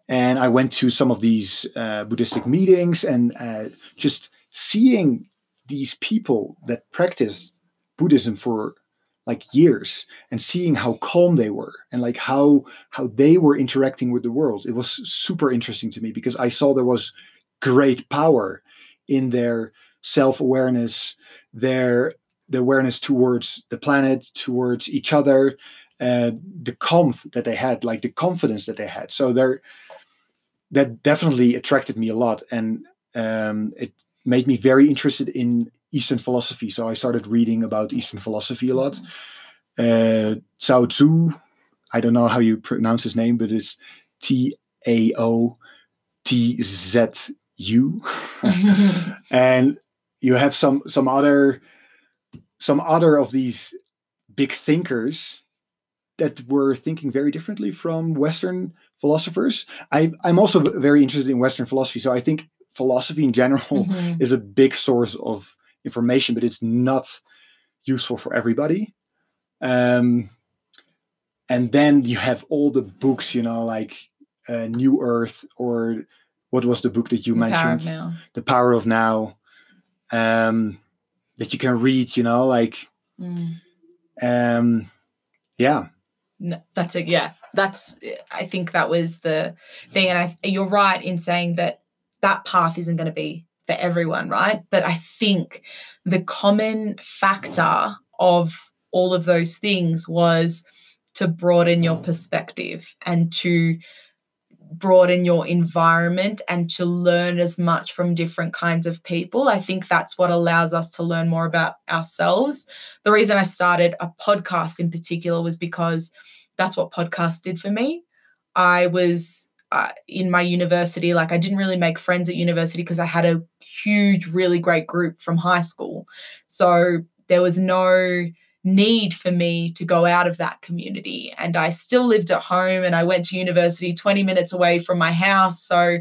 and I went to some of these uh, Buddhistic meetings and uh, just seeing these people that practiced Buddhism for like years and seeing how calm they were and like how how they were interacting with the world. It was super interesting to me because I saw there was great power in their self-awareness, their the awareness towards the planet, towards each other, uh, the calm that they had, like the confidence that they had. So there, that definitely attracted me a lot, and um, it made me very interested in Eastern philosophy. So I started reading about Eastern philosophy a lot. Uh, Cao Tzu, I don't know how you pronounce his name, but it's T A O T Z U, and you have some some other some other of these big thinkers that were thinking very differently from Western philosophers. I, I'm also very interested in Western philosophy, so I think philosophy in general Mhm. is a big source of information, but it's not useful for everybody. Um, and then you have all the books, you know, like uh, New Earth or what was the book that you The Power mentioned? Now. The Power of Now. Um, that you can read, you know, like Mm. um, yeah, No, that's it. Yeah, that's. I think that was the thing, and I, you're right in saying that that path isn't going to be for everyone, right? But I think the common factor of all of those things was to broaden your perspective and to broaden your environment and to learn as much from different kinds of people. I think that's what allows us to learn more about ourselves. The reason I started a podcast in particular was because that's what podcasts did for me. I was uh, in my university, like, I didn't really make friends at university because I had a huge, really great group from high school. So there was no need for me to go out of that community. And I still lived at home and I went to university 20 minutes away from my house. So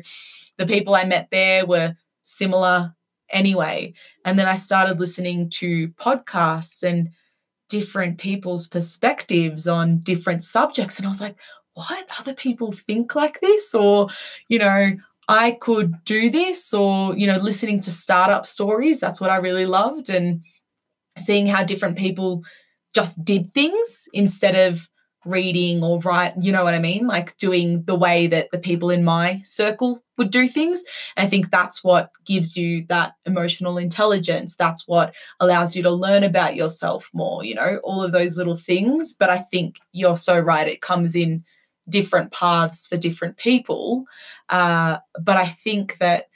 the people I met there were similar anyway. And then I started listening to podcasts and different people's perspectives on different subjects. And I was like, what? Other people think like this? Or, you know, I could do this, or, you know, listening to startup stories. That's what I really loved. And seeing how different people just did things instead of reading or write, you know what I mean? Like doing the way that the people in my circle would do things. And I think that's what gives you that emotional intelligence. That's what allows you to learn about yourself more, you know, all of those little things. But I think you're so right. It comes in different paths for different people. Uh, but I think that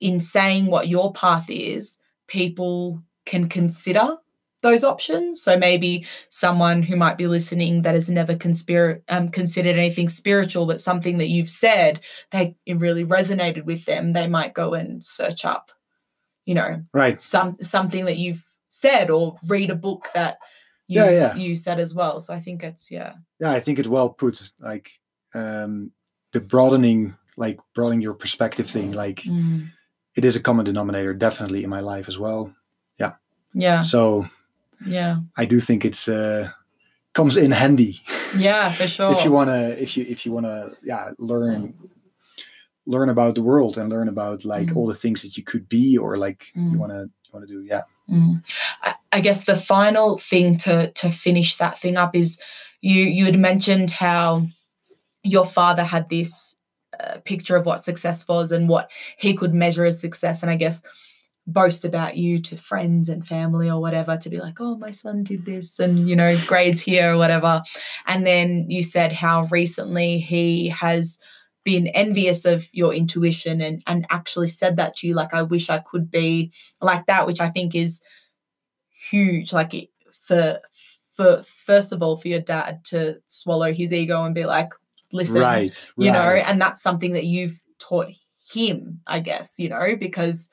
in saying what your path is, people can consider those options. So maybe someone who might be listening that has never um, considered anything spiritual, but something that you've said, they it really resonated with them. They might go and search up, you know, right, some something that you've said or read a book that you Yeah, yeah. you said as well. So I think it's yeah. yeah i think it's well put like um the broadening like broadening your perspective thing like Mm. it is a common denominator definitely in my life as well Yeah. so Yeah. i do think it's uh comes in handy Yeah, for sure. if you want to if you if you want to yeah learn learn about the world and learn about like Mm. all the things that you could be or like Mm. you want to you want to do yeah Mm. I, I guess the final thing to to finish that thing up is you you had mentioned how your father had this uh, picture of what success was and what he could measure as success, and I guess boast about you to friends and family or whatever to be like, oh, my son did this and you know grades here or whatever, and then you said how recently he has been envious of your intuition and and actually said that to you like I wish I could be like that which I think is huge like it- for for first of all for your dad to swallow his ego and be like listen right you know and that's something that you've taught him I guess you know because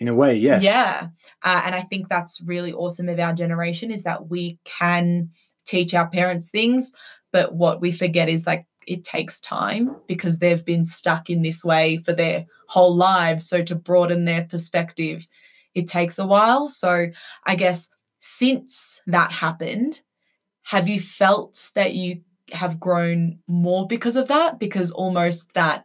in a way yes yeah. Uh, and I think that's really awesome of our generation is that we can teach our parents things, but what we forget is like it takes time because they've been stuck in this way for their whole lives. So to broaden their perspective, it takes a while. So I guess since that happened, have you felt that you have grown more because of that? Because almost that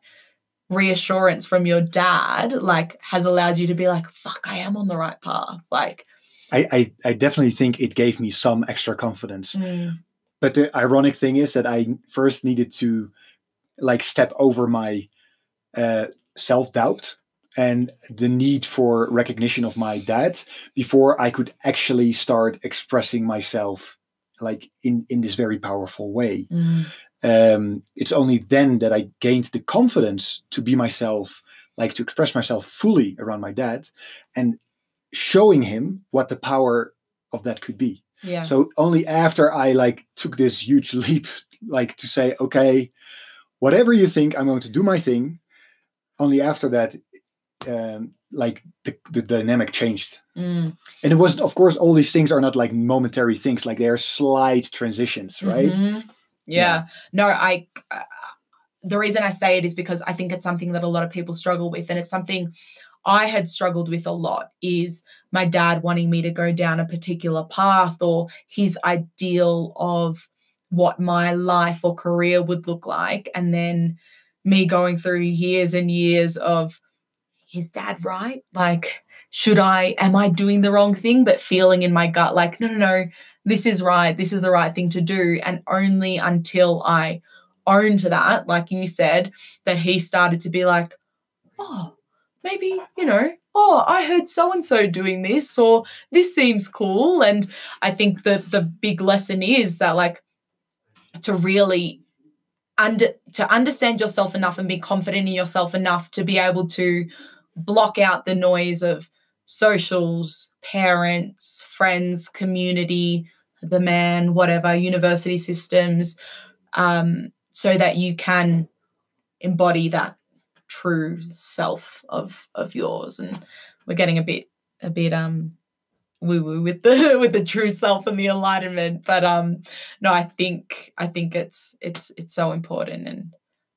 reassurance from your dad like has allowed you to be like fuck i am on the right path. Like I, I i definitely think it gave me some extra confidence. Mm, but the ironic thing is that i first needed to like step over my uh, self-doubt and the need for recognition of my dad before i could actually start expressing myself like in in this very powerful way. Mm, um, it's only then that I gained the confidence to be myself, like to express myself fully around my dad, and showing him what the power of that could be. yeah So only after I like took this huge leap, like to say, okay, whatever you think, I'm going to do my thing. Only after that, um, like the, the dynamic changed. mm, And it was, of course, all these things are not like momentary things, like they're slight transitions, right? mhm. Yeah. no i uh, the reason i say it is because i think it's something that a lot of people struggle with and it's something i had struggled with a lot is my dad wanting me to go down a particular path or his ideal of what my life or career would look like and then me going through years and years of is dad right? Like should i am i doing the wrong thing? but feeling in my gut like no no no this is right this is the right thing to do. And only until i owned that like you said that he started to be like oh maybe you know oh i heard so and so doing this or this seems cool. And i think that the big lesson is that like to really under to understand yourself enough and be confident in yourself enough to be able to block out the noise of socials parents friends community the man whatever university systems um, so that you can embody that true self of of yours. And we're getting a bit a bit um woo woo with the with the true self and the enlightenment. But um no i think i think it's it's it's so important and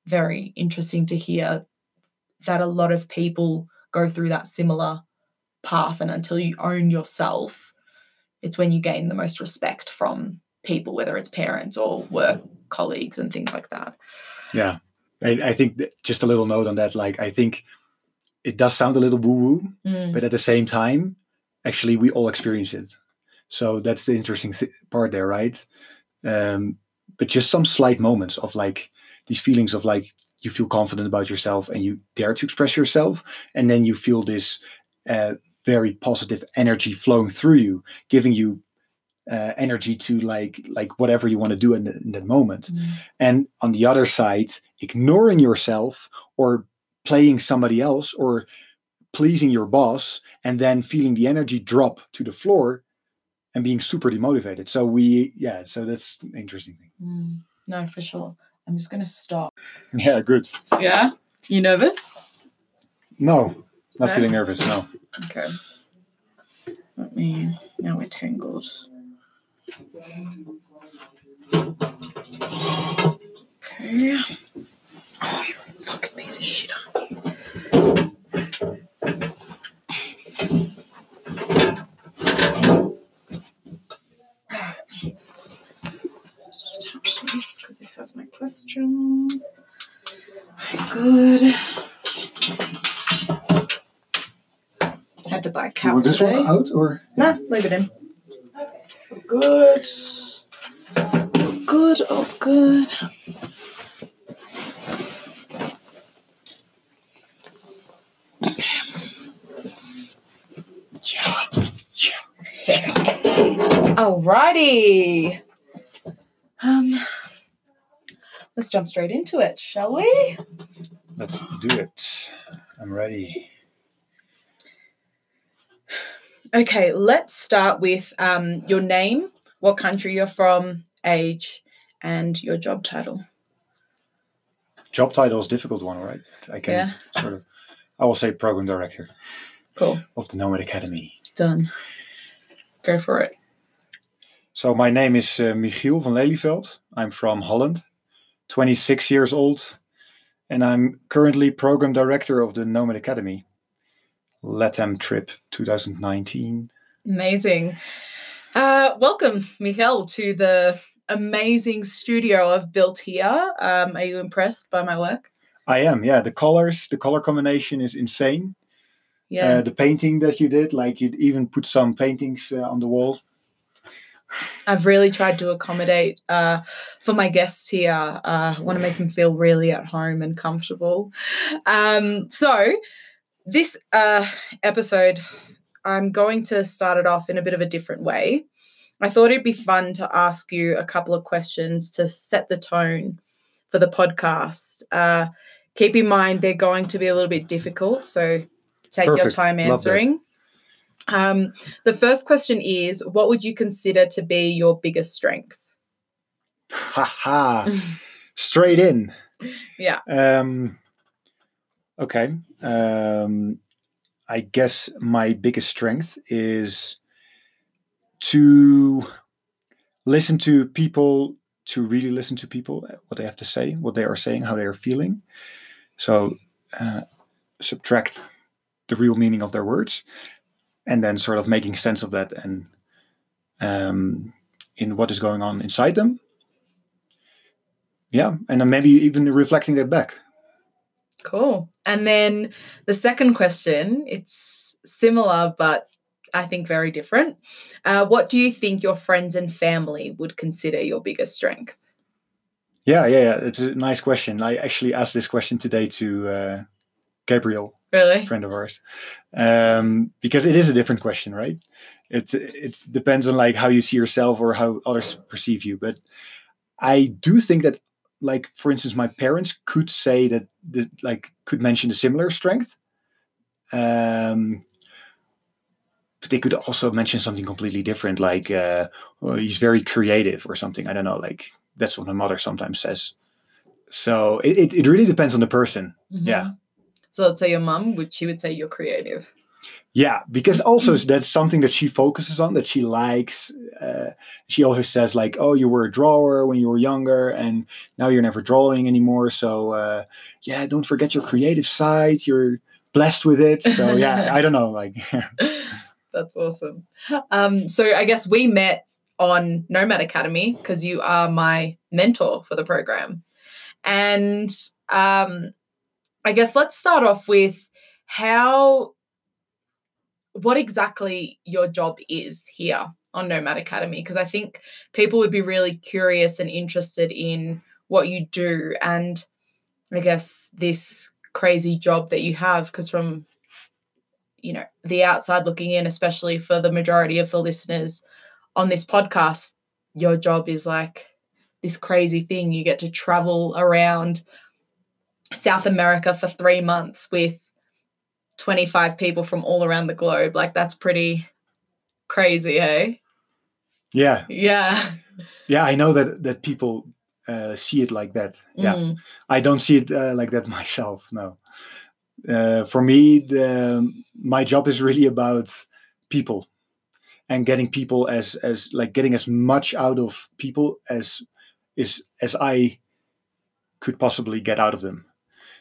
very interesting to hear that a lot of people go through that similar path. And until you own yourself it's when you gain the most respect from people whether it's parents or work colleagues and things like that Yeah. I, I think just a little note on that. Like, I think it does sound a little woo woo, Mm, but at the same time, actually, we all experience it. So that's the interesting th- part there, right? Um, but just some slight moments of like these feelings of like you feel confident about yourself and you dare to express yourself, and then you feel this uh, very positive energy flowing through you, giving you uh, energy to like like whatever you want to do in, the, in that moment. mm, And on the other side, ignoring yourself or playing somebody else or pleasing your boss and then feeling the energy drop to the floor and being super demotivated. So we, yeah, so that's interesting thing. Mm, no, for sure. I'm just going to stop. Yeah, good. Yeah? You nervous? No, not No? feeling nervous. No. Okay. Let me. Now we're tangled. Okay. Oh, you're a fucking piece of shit, aren't you? Just attach this because this has my questions. Good. A cap today. out or? No, leave it in. Oh, good. Oh, good. Oh, good. Yeah. Yeah. Alrighty. Um, let's jump straight into it, shall we? Let's do it. I'm ready. Okay, let's start with um, your name, what country you're from, age, and your job title. Job title is a difficult one, right? I can Yeah. sort of, I will say program director Cool. of the Nomad Academy. Done. Go for it. So my name is uh, Michiel van Lelyveld. I'm from Holland, 26 years old, and I'm currently program director of the Nomad Academy. Latam Trip 2019. Amazing. Uh, welcome, Michael, to the amazing studio I've built here. Um, are you impressed by my work? I am, yeah. The colors, the color combination is insane. Yeah. Uh, the painting that you did, like you even put some paintings uh, on the wall. I've really tried to accommodate uh, for my guests here. Uh, I want to make them feel really at home and comfortable. Um, so, this uh, episode, I'm going to start it off in a bit of a different way. I thought it'd be fun to ask you a couple of questions to set the tone for the podcast. Uh, keep in mind they're going to be a little bit difficult, so take your time answering. Um, the first question is What would you consider to be your biggest strength? Ha ha! Straight in. Yeah. Um, okay. Um, I guess my biggest strength is to listen to people, to really listen to people, uh, what they have to say, what they are saying, how they are feeling. So uh, subtract the real meaning of their words, and then sort of making sense of that and um, in what is going on inside them. Yeah, and then maybe even reflecting that back. Cool. And then the second question, it's similar, but I think very different. Uh, what do you think your friends and family would consider your biggest strength? Yeah, yeah, yeah. It's a nice question. I actually asked this question today to uh, Gabriel, Really? a friend of ours, um, because it is a different question, right? It it depends on like how you see yourself or how others perceive you. But I do think that, like for instance, my parents could say that, the, like, could mention a similar strength. Um, but they could also mention something completely different, like uh, oh, he's very creative or something. I don't know. Like that's what my mother sometimes says. So it, it, it really depends on the person. Yeah. Mhm. So let's say your mum, would she would say you're creative. Yeah, because also that's something that she focuses on, that she likes. Uh, she always says like, "Oh, you were a drawer when you were younger, and now you're never drawing anymore." So uh, yeah, don't forget your creative side. You're blessed with it. So yeah, I don't know, like That's awesome. Um, so I guess we met on Nomad Academy because you are my mentor for the program. And um, I guess let's start off with how, what exactly your job is here on Nomad Academy, because I think people would be really curious and interested in what you do and I guess this crazy job that you have, because from you know the outside looking in especially for the majority of the listeners on this podcast your job is like this crazy thing. You get to travel around south america for 3 months with 25 people from all around the globe like that's pretty crazy hey Yeah. Yeah. Yeah, I know that that people uh, see it like that. Yeah, Mm. I don't see it uh, like that myself. No. Uh, for me, the my job is really about people and getting people as as like getting as much out of people as is as I could possibly get out of them.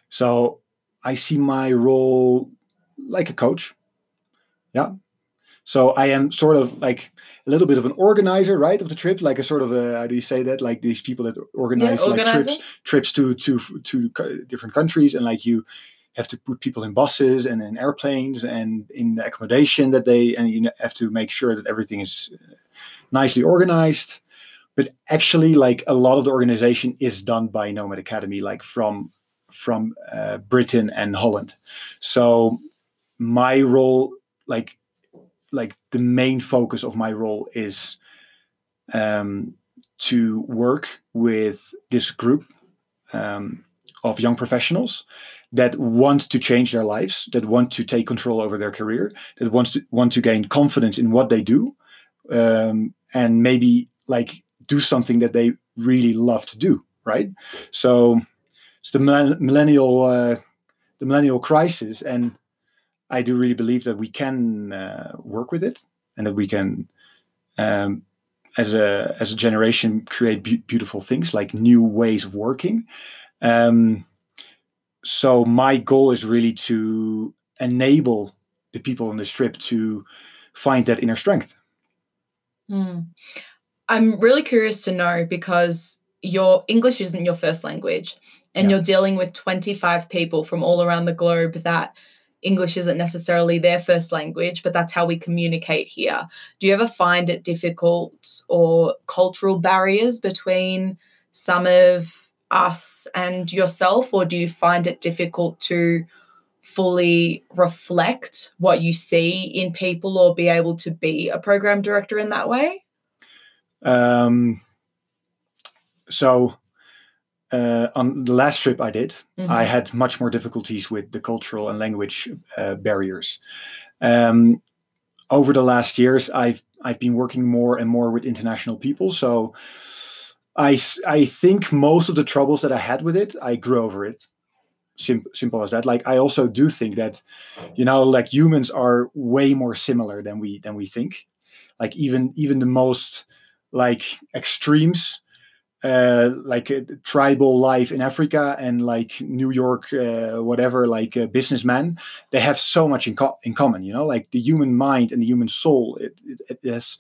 So I see my role like a coach. Yeah. So I am sort of like a little bit of an organizer, right, of the trip, like a sort of a how do you say that? Like these people that organize like trips trips to to to different countries, and like you have to put people in buses and in airplanes and in the accommodation that they and you have to make sure that everything is uh, nicely organized. But actually, like a lot of the organization is done by Nomad Academy, like from from uh, Britain and Holland. So my role, like like the main focus of my role is um, to work with this group um, of young professionals that want to change their lives, that want to take control over their career, that wants to want to gain confidence in what they do, um, and maybe like do something that they really love to do. Right. So it's the millennial uh, the millennial crisis, and I do really believe that we can uh, work with it, and that we can, um, as a as a generation, create be- beautiful things like new ways of working. Um, so my goal is really to enable the people on this trip to find that inner strength. Hmm. I'm really curious to know because your English isn't your first language and Yeah. you're dealing with 25 people from all around the globe that English isn't necessarily their first language, but that's how we communicate here. Do you ever find it difficult or cultural barriers between some of us and yourself, or do you find it difficult to fully reflect what you see in people or be able to be a program director in that way? Um, so uh, on the last trip I did, Mhm. I had much more difficulties with the cultural and language uh, barriers. Um, over the last years, I've I've been working more and more with international people. So I I think most of the troubles that I had with it, I grew over it. Sim- simple as that. Like I also do think that, you know, like humans are way more similar than we than we think. Like even even the most like extremes uh, like uh, tribal life in Africa and like New York, uh, whatever, like uh, businessmen, they have so much in, co- in common. You know, like the human mind and the human soul, it, it, it has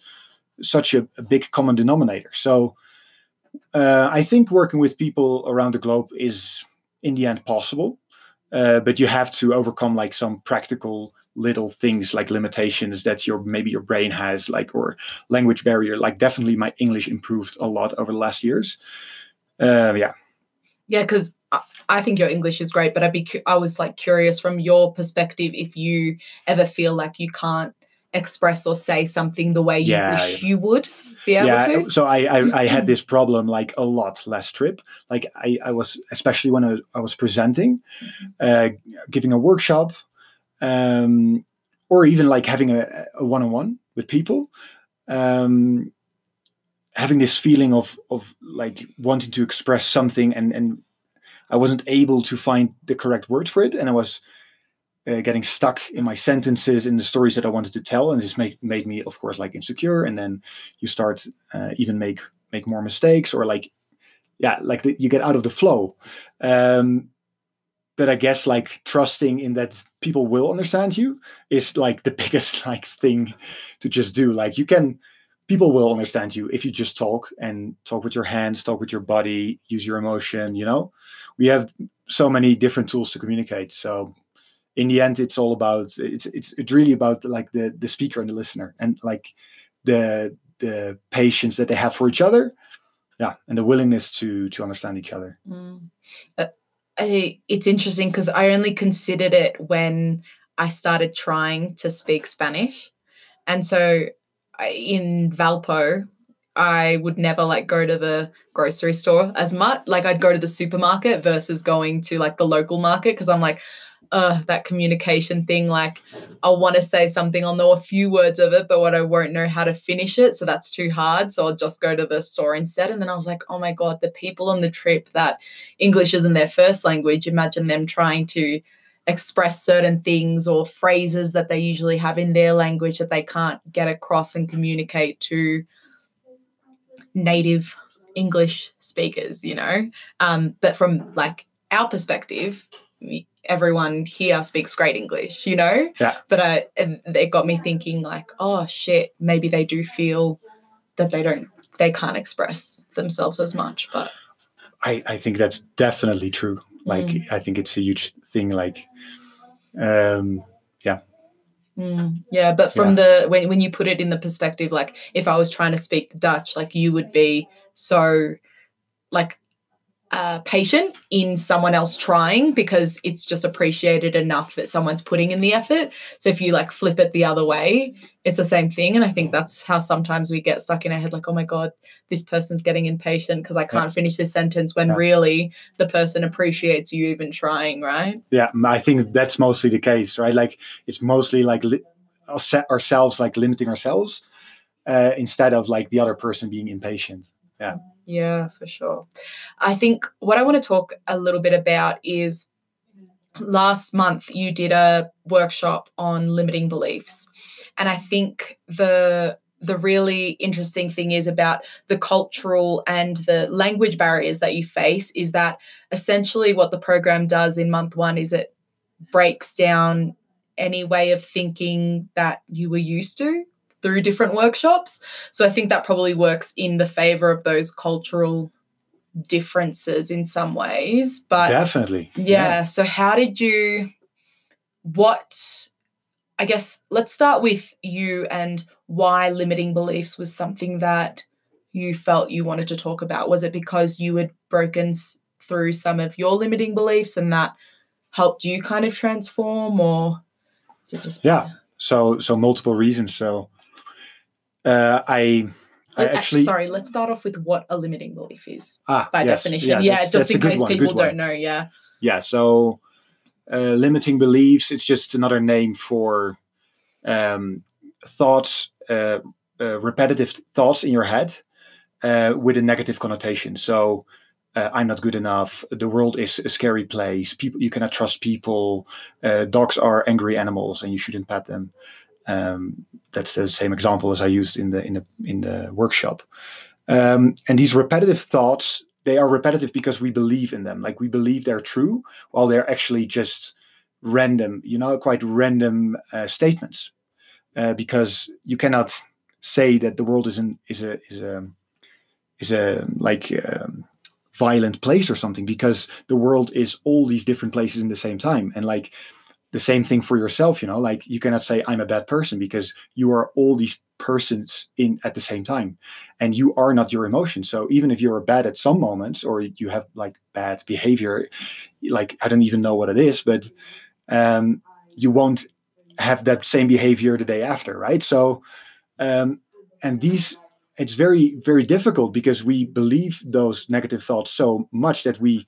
such a, a big common denominator. So uh, I think working with people around the globe is in the end possible, uh, but you have to overcome like some practical little things like limitations that your maybe your brain has like or language barrier like definitely my english improved a lot over the last years. Uh, yeah. Yeah, because I think your English is great, but I'd be cu- I was like curious from your perspective if you ever feel like you can't express or say something the way you Yeah, wish you would be able yeah to. so I, I i had this problem like a lot last trip. Like i i was especially when i, I was presenting uh giving a workshop um or even like having a, a one-on-one with people. Um having this feeling of of like wanting to express something and and i wasn't able to find the correct word for it and i was uh, getting stuck in my sentences in the stories that i wanted to tell and this made, made me of course like insecure and then you start uh, even make make more mistakes or like yeah like the, you get out of the flow. Um but i guess like trusting in that people will understand you is like the biggest like thing to just do. Like you can people will understand you if you just talk and talk with your hands talk with your body use your emotion you know? We have so many different tools to communicate. So in the end it's all about it's it's it's really about like the the speaker and the listener and like the the patience that they have for each other yeah and the willingness to to understand each other. Mm. Uh, It's interesting because I only considered it when I started trying to speak Spanish. And so in Valpo, I would never like go to the grocery store as much. Like I'd go to the supermarket versus going to like the local market because I'm like, uh, that communication thing. Like, I want to say something, I'll know a few words of it, but what I won't know how to finish it. So that's too hard. So I'll just go to the store instead. And then I was like, oh my God, the people on the trip that English isn't their first language, imagine them trying to express certain things or phrases that they usually have in their language that they can't get across and communicate to native English speakers, you know. Um, but from like our perspective, everyone here speaks great English, you know? Yeah. But I, it got me thinking, like, oh shit, maybe they do feel that they don't, they can't express themselves as much. But I, I think that's definitely true. Like, Mm. I think it's a huge thing. Like, um, yeah, Mm, yeah, but from the when when you put it in the perspective, like if I was trying to speak Dutch, like you would be so like uh, patient in someone else trying because it's just appreciated enough that someone's putting in the effort. So if you like flip it the other way, it's the same thing. And I think that's how sometimes we get stuck in our head, like, oh my god, this person's getting impatient because I can't finish this sentence. When Yeah. really the person appreciates you even trying, right? yeah. I think that's mostly the case, right? Like, it's mostly like li- ourse- ourselves, like limiting ourselves, uh, instead of like the other person being impatient. Yeah, for sure. I think what I want to talk a little bit about is last month you did a workshop on limiting beliefs. And I think the the really interesting thing is about the cultural and the language barriers that you face is that essentially what the program does in month 1 is it breaks down any way of thinking that you were used to through different workshops. So I think that probably works in the favor of those cultural differences in some ways. But Definitely. yeah, so how did you what I guess let's start with you and why limiting beliefs was something that you felt you wanted to talk about. Was it because you had broken through some of your limiting beliefs and that helped you kind of transform or is it just Yeah. So, so multiple reasons. So, uh, I, I actually, sorry, let's start off with what a limiting belief is ah, by yes, definition. Yeah, that's- just that's in case one, people don't know. Yeah. yeah so uh, limiting beliefs it's just another name for um, thoughts uh, uh, repetitive thoughts in your head uh, with a negative connotation so uh, i'm not good enough the world is a scary place people you cannot trust people uh, dogs are angry animals and you shouldn't pet them um, that's the same example as i used in the in the in the workshop. Um, and these repetitive thoughts they are repetitive because we believe in them. Like we believe they're true while they're actually just random you know quite random uh, statements. Uh, because you cannot say that the world is an is a is a is a like um, violent place or something because the world is all these different places in the same time. And like the same thing for yourself you know like you cannot say i'm a bad person because you are all these persons in at the same time and you are not your emotions. So even if you're bad at some moments or you have like bad behavior like i don't even know what it is but um you won't have that same behavior the day after right? So um and these it's very very difficult because we believe those negative thoughts so much that we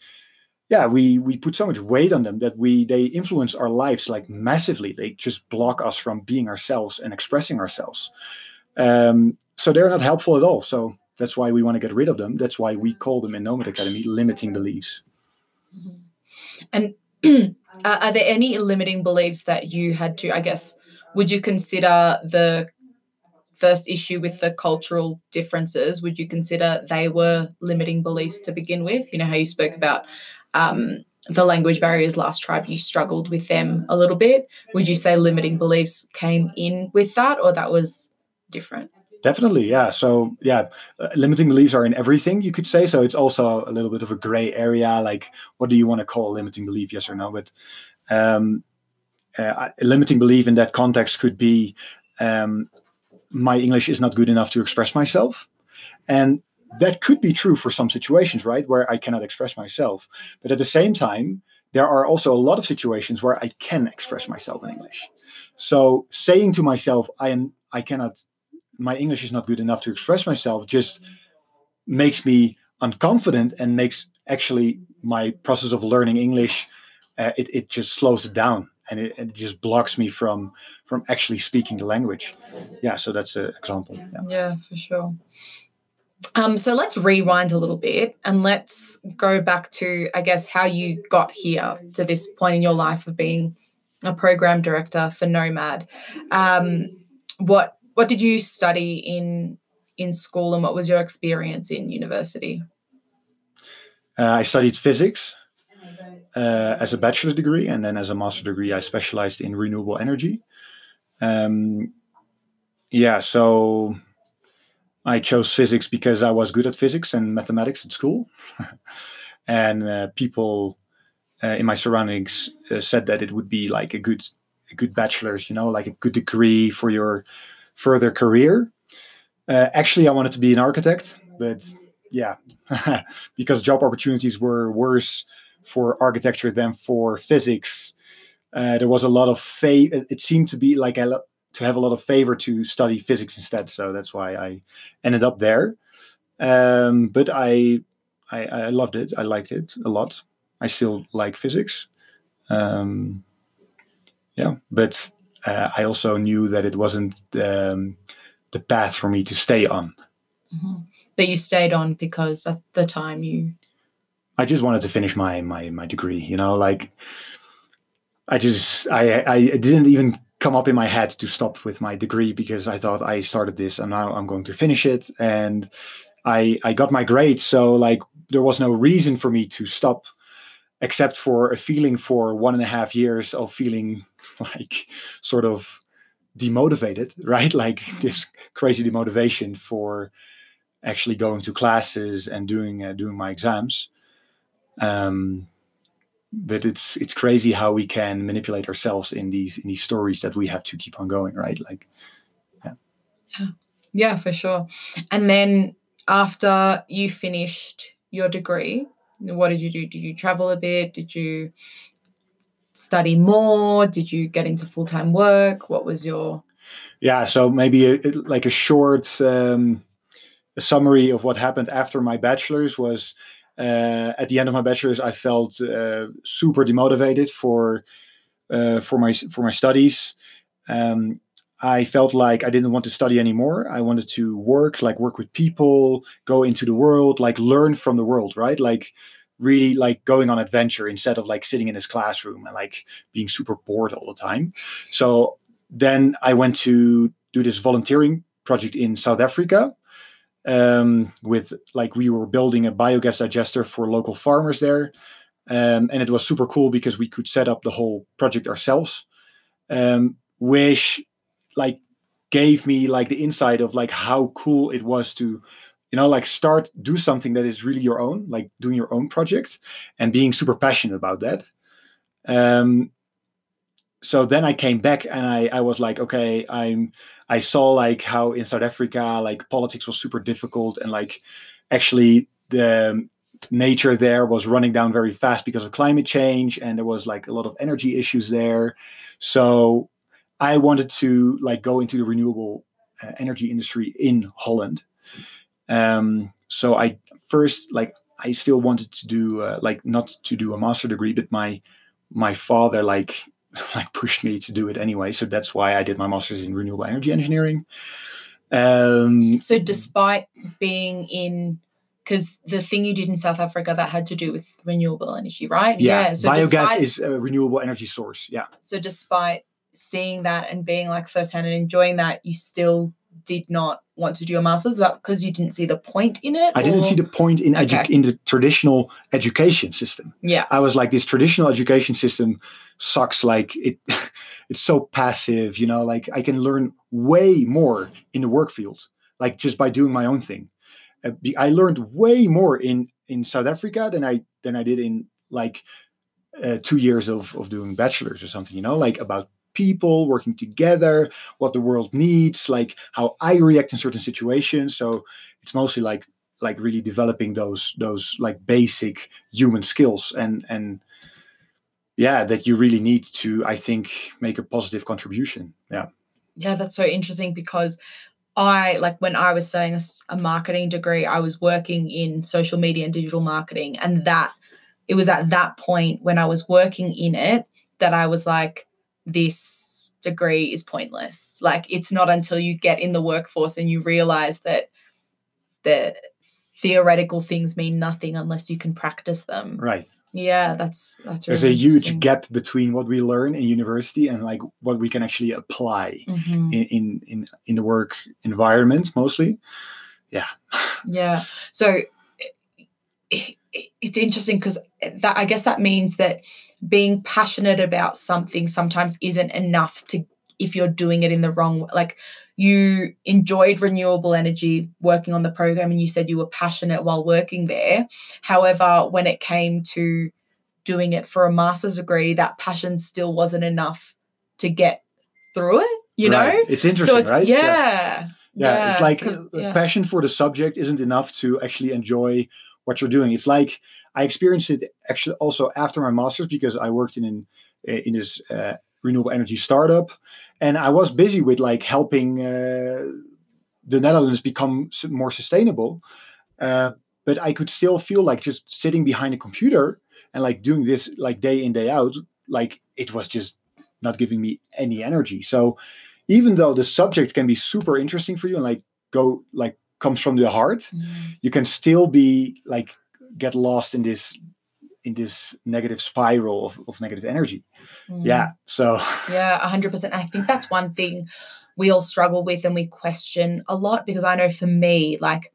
yeah we we put so much weight on them that we they influence our lives like massively. They just block us from being ourselves and expressing ourselves. Um, so they're not helpful at all. So that's why we want to get rid of them. That's why we call them in nomad academy limiting beliefs. And uh, are there any limiting beliefs that you had to, I guess, would you consider the first issue with the cultural differences? Would you consider they were limiting beliefs to begin with? You know, how you spoke about um, the language barriers last tribe, you struggled with them a little bit. Would you say limiting beliefs came in with that or that was different? Definitely, yeah. So, yeah, uh, limiting beliefs are in everything, you could say. So, it's also a little bit of a gray area. Like, what do you want to call limiting belief? Yes or no? But um, uh, limiting belief in that context could be um, my English is not good enough to express myself. And that could be true for some situations, right? Where I cannot express myself. But at the same time, there are also a lot of situations where I can express myself in English. So, saying to myself, I am, I cannot my English is not good enough to express myself just makes me unconfident and makes actually my process of learning English uh, it, it just slows it down and it, it just blocks me from from actually speaking the language yeah so that's an example yeah. Yeah, for sure. Um, so let's rewind a little bit and let's go back to, I guess, how you got here to this point in your life of being a program director for Nomad. Um, what what did you study in in school, and what was your experience in university? Uh, I studied physics uh, as a bachelor's degree, and then as a master's degree, I specialized in renewable energy. Um, yeah, so I chose physics because I was good at physics and mathematics at school, and uh, people uh, in my surroundings uh, said that it would be like a good, a good bachelor's, you know, like a good degree for your further career. Uh, actually, I wanted to be an architect, but yeah, because job opportunities were worse for architecture than for physics. Uh, there was a lot of fa- it seemed to be like a to have a lot of favor to study physics instead. So that's why I ended up there. Um, but I, I I loved it. I liked it a lot. I still like physics. Um, yeah, but uh, I also knew that it wasn't um, the path for me to stay on. Mhm. But you stayed on because at the time you I just wanted to finish my my my degree. You know, like I just I I it didn't even come up in my head to stop with my degree because I thought I started this and now I'm going to finish it. And I I got my grades. So like there was no reason for me to stop except for a feeling for one and a half years of feeling like sort of demotivated right? Like this crazy demotivation for actually going to classes and doing uh, doing my exams um, but it's it's crazy how we can manipulate ourselves in these in these stories that we have to keep on going right like yeah Yeah, for sure. And then after you finished your degree, what did you do? Did you travel a bit? Did you study more? Did you get into full time work? What was your yeah so maybe a- like a short um, a summary of what happened after my bachelor's was uh, at the end of my bachelor's i felt uh, super demotivated for uh, for my for my studies. Um, i felt like i didn't want to study anymore. I wanted to work like work with people go into the world like learn from the world right? Like really like going on adventure instead of like sitting in this classroom and like being super bored all the time. So then I went to do this volunteering project in South Africa. Um, with like we were building a biogas digester for local farmers there, um, and it was super cool because we could set up the whole project ourselves, um, which like gave me like the insight of like how cool it was to you know like start do something that is really your own like doing your own project and being super passionate about that. Um so then I came back and I, I was like, okay, I'm I saw like how in South Africa like politics was super difficult and like actually the nature there was running down very fast because of climate change and there was like a lot of energy issues there. So I wanted to like go into the renewable uh, energy industry in Holland. Um, so I first like I still wanted to do uh, like not to do a master degree, but my my father like like pushed me to do it anyway. So that's why I did my master's in renewable energy engineering. Um, so despite being in because the thing you did in South Africa that had to do with renewable energy, right? yeah, So biogas despite, is a renewable energy source. Yeah, so despite seeing that and being like firsthand and enjoying that, you still did not want to do a master's. Is that because you didn't see the point in it? I didn't see the point in edu- Okay. in the traditional education system. Yeah. I was like, this traditional education system sucks. Like it, it's so passive. You know, like I can learn way more in the work field, like just by doing my own thing. Uh, I learned way more in in South Africa than I than I did in like uh, two years of of doing bachelors or something. You know, like about people working together, what the world needs, like how I react in certain situations. So it's mostly like like really developing those those like basic human skills and and yeah that you really need to i think make a positive contribution yeah Yeah, that's so interesting because I like when I was studying a marketing degree, I was working in social media and digital marketing, and that it was at that point when I was working in it that I was like, this degree is pointless. Like it's not until you get in the workforce and you realize that the theoretical things mean nothing unless you can practice them. Right. Yeah, that's that's There's a huge gap between what we learn in university and like what we can actually apply Mhm. in, in in in the work environment mostly. Yeah. Yeah. So it, it, it's interesting because that I guess that means that being passionate about something sometimes isn't enough to if you're doing it in the wrong way. like you enjoyed renewable energy working on the program and you said you were passionate while working there however when it came to doing it for a master's degree that passion still wasn't enough to get through it you Right. know It's interesting, so it's right? yeah yeah, it's like uh, yeah. passion for the subject isn't enough to actually enjoy what you're doing. It's like I experienced it actually also after my master's because I worked in an, in this uh, renewable energy startup, and I was busy with like helping uh, the Netherlands become more sustainable. Uh, but I could still feel like just sitting behind a computer and like doing this like day in day out, like it was just not giving me any energy. So even though the subject can be super interesting for you and like go like comes from the heart, Mm. you can still be like get lost in this in this negative spiral of, of negative energy. Mm. Yeah. So Yeah, 100%. I think that's one thing we all struggle with and we question a lot because I know for me, like,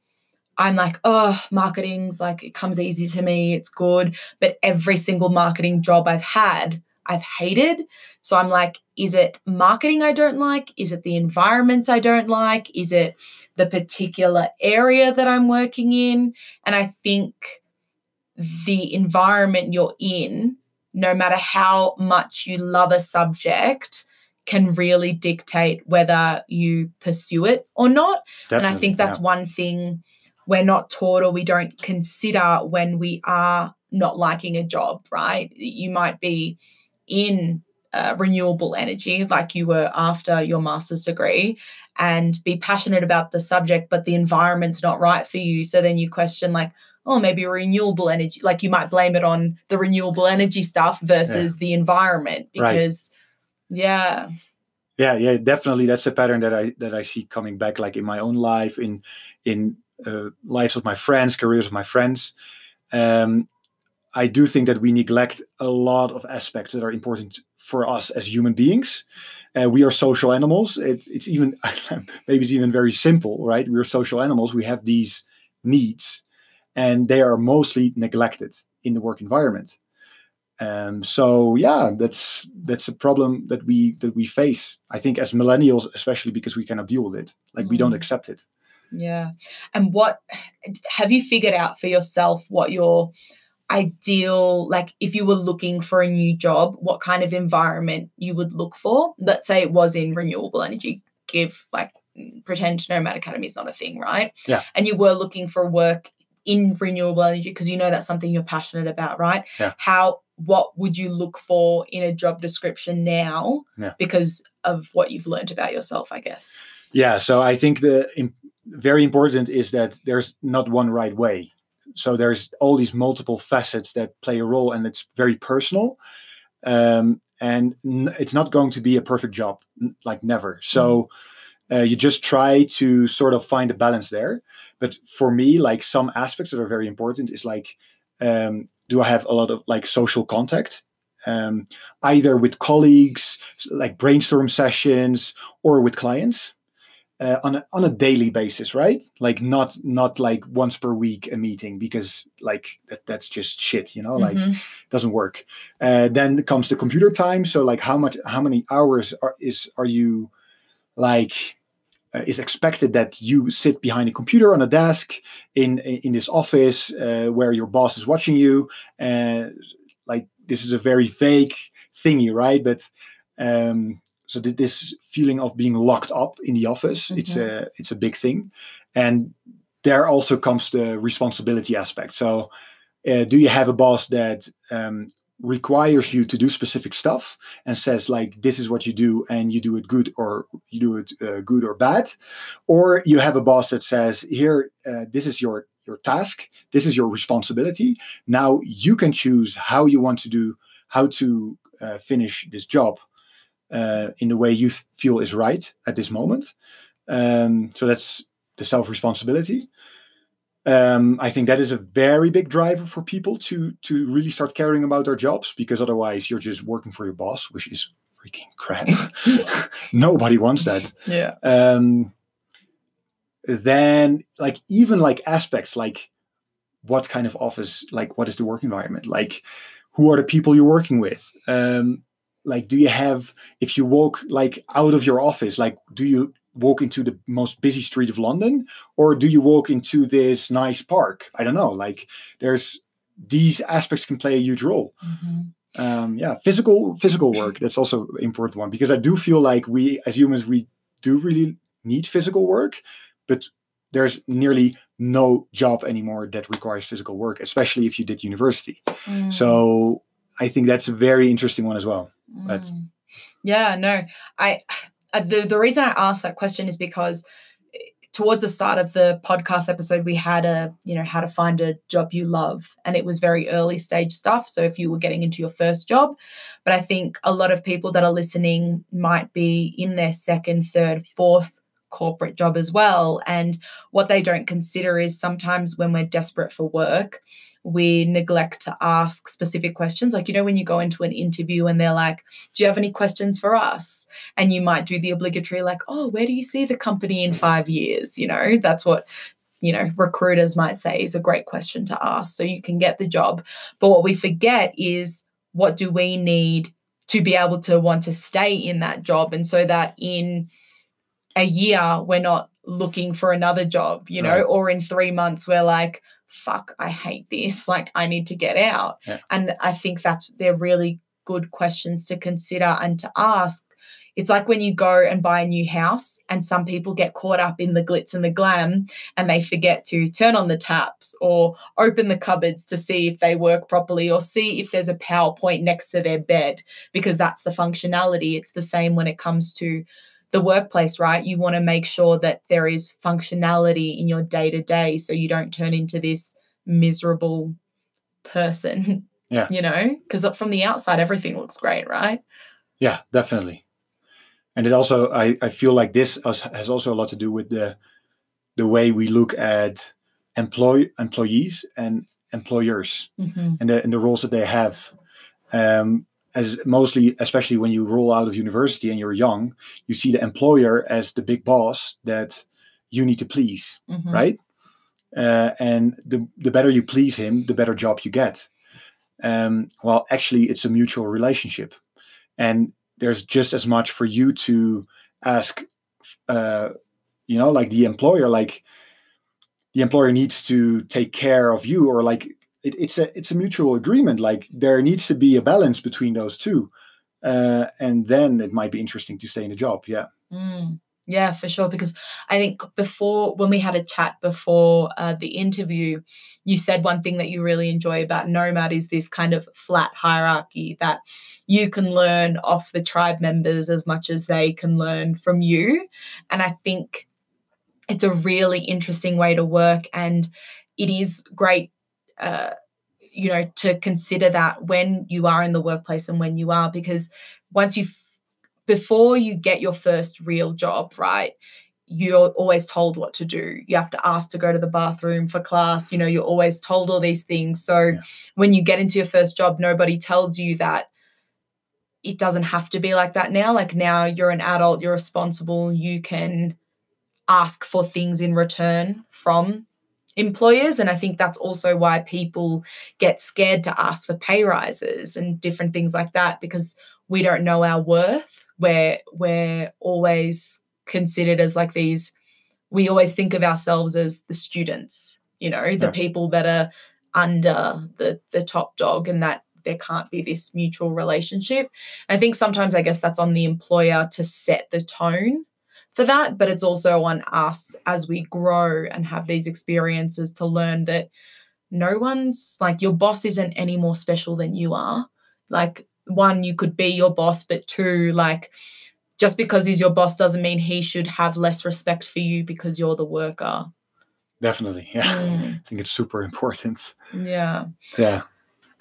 I'm like, oh, marketing's like, it comes easy to me, it's good. But every single marketing job I've had, I've hated. So I'm like, is it marketing I don't like? Is it the environments I don't like? Is it the particular area that I'm working in? And I think the environment you're in, no matter how much you love a subject, can really dictate whether you pursue it or not. Definitely, and I think that's yeah. one thing we're not taught or we don't consider when we are not liking a job, right? You might be in uh, renewable energy, like you were after your master's degree, and be passionate about the subject, but the environment's not right for you. So then you question, like, oh, maybe renewable energy, like you might blame it on the renewable energy stuff versus the environment Right. because, yeah. yeah yeah definitely that's a pattern that i that i see coming back like in my own life in in uh, lives of my friends careers of my friends um i do think that we neglect a lot of aspects that are important for us as human beings uh, we are social animals it, it's even maybe it's even very simple right we are social animals we have these needs and they are mostly neglected in the work environment um, so yeah, that's that's a problem that we that we face. I think as millennials, especially because we cannot deal with it. Like we don't Mm. accept it. Yeah. And what have you figured out for yourself what your ideal, like if you were looking for a new job, what kind of environment you would look for? Let's say it was in renewable energy, give like pretend Nomad Academy is not a thing, right? Yeah. And you were looking for work in renewable energy because you know that's something you're passionate about, right? Yeah. How what would you look for in a job description now Yeah. because of what you've learned about yourself, I guess? Yeah. So I think the very important is that there's not one right way. So there's all these multiple facets that play a role, and it's very personal. Um, and n- it's not going to be a perfect job, n- like never. So uh, you just try to sort of find a balance there. But for me, like some aspects that are very important is like, um, do I have a lot of like social contact? Um, either with colleagues, like brainstorm sessions, or with clients uh, on a, on a daily basis, right? Like not not like once per week a meeting because like that, that's just shit, you know, like Mhm. doesn't work. Uh, then comes the computer time. So like how much how many hours are is are you like uh, is expected that you sit behind a computer on a desk in in this office uh, where your boss is watching you and like this is a very vague thingy right but um so th- this feeling of being locked up in the office it's a it's a big thing and there also comes the responsibility aspect so uh, do you have a boss that um, requires you to do specific stuff and says like this is what you do and you do it good or you do it uh, good or bad or you have a boss that says here uh, this is your your task. This is your responsibility. Now you can choose how you want to do how to uh, finish this job uh, in the way you feel is right at this moment. Um, so that's the self responsibility. Um, I think that is a very big driver for people to to really start caring about their jobs because otherwise you're just working for your boss, which is freaking crap. Nobody wants that. Yeah. Um, then like even like aspects like what kind of office, like what is the work environment, like who are the people you're working with, um, like do you have if you walk like out of your office, like do you walk into the most busy street of London or do you walk into this nice park? I don't know. Like there's these aspects can play a huge role. Mm-hmm. Um, yeah, physical physical work that's also an important one because I do feel like we as humans we do really need physical work, but there's nearly no job anymore that requires physical work, especially if you did university. Mm. So I think that's a very interesting one as well. Mm. yeah, no, I uh, the the reason I asked that question is because eh, towards the start of the podcast episode we had a you know how to find a job you love and it was very early stage stuff so if you were getting into your first job but i think a lot of people that are listening might be in their second third fourth corporate job as well and what they don't consider is sometimes when we're desperate for work we neglect to ask specific questions. Like, you know, when you go into an interview and they're like, Do you have any questions for us? And you might do the obligatory, like, Oh, where do you see the company in five years? You know, that's what, you know, recruiters might say is a great question to ask so you can get the job. But what we forget is what do we need to be able to want to stay in that job? And so that in a year, we're not looking for another job, you know, Right. or in three months, we're like, fuck, I hate this. Like, I need to get out. Yeah. And I think that's, they're really good questions to consider and to ask. It's like when you go and buy a new house, and some people get caught up in the glitz and the glam and they forget to turn on the taps or open the cupboards to see if they work properly or see if there's a PowerPoint next to their bed because that's the functionality. It's the same when it comes to the workplace, right? You want to make sure that there is functionality in your day to day so you don't turn into this miserable person. Yeah. You know, because from the outside, everything looks great, right? yeah, definitely. And it also, I, I feel like this has, also a lot to do with the the way we look at employ employees and employers Mm-hmm. and the, and the roles that they have. Um, as mostly, especially when you roll out of university and you're young, you see the employer as the big boss that you need to please, Mm-hmm. right? Uh, and the the better you please him, the better job you get. Um, well, actually, it's a mutual relationship, and there's just as much for you to ask. Uh, you know, like the employer, like the employer needs to take care of you, or like it, it's a it's a mutual agreement. Like there needs to be a balance between those two, uh, and then it might be interesting to stay in a job. Yeah, Mm, yeah, for sure. Because I think before, when we had a chat before uh, the interview, you said one thing that you really enjoy about Nomad is this kind of flat hierarchy that you can learn off the tribe members as much as they can learn from you. And I think it's a really interesting way to work. And it is great. Uh, you know, to consider that when you are in the workplace and when you are, because once you before you get your first real job, right? You're always told what to do. You have to ask to go to the bathroom for class. You know, you're always told all these things. So Yeah. when you get into your first job, nobody tells you that it doesn't have to be like that now. Like now you're an adult, you're responsible, you can ask for things in return from employers. And I think that's also why people get scared to ask for pay rises and different things like that because we don't know our worth. We're we're always considered as like these. We always think of ourselves as the students, you know, the Yeah. people that are under the the top dog, and that there can't be this mutual relationship. I think sometimes I guess that's on the employer to set the tone for that, but it's also on us as we grow and have these experiences to learn that no one's like your boss isn't any more special than you are. Like, one, you could be your boss, but two, like, just because he's your boss doesn't mean he should have less respect for you because you're the worker. definitely. Yeah, Mm, I think it's super important. yeah. Yeah.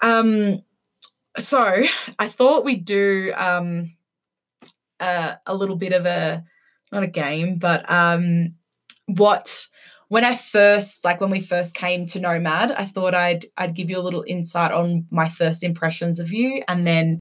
Um, so I thought we'd do um, uh, a little bit of a not a game, but um, what when I first like when we first came to Nomad, I thought I'd I'd give you a little insight on my first impressions of you, and then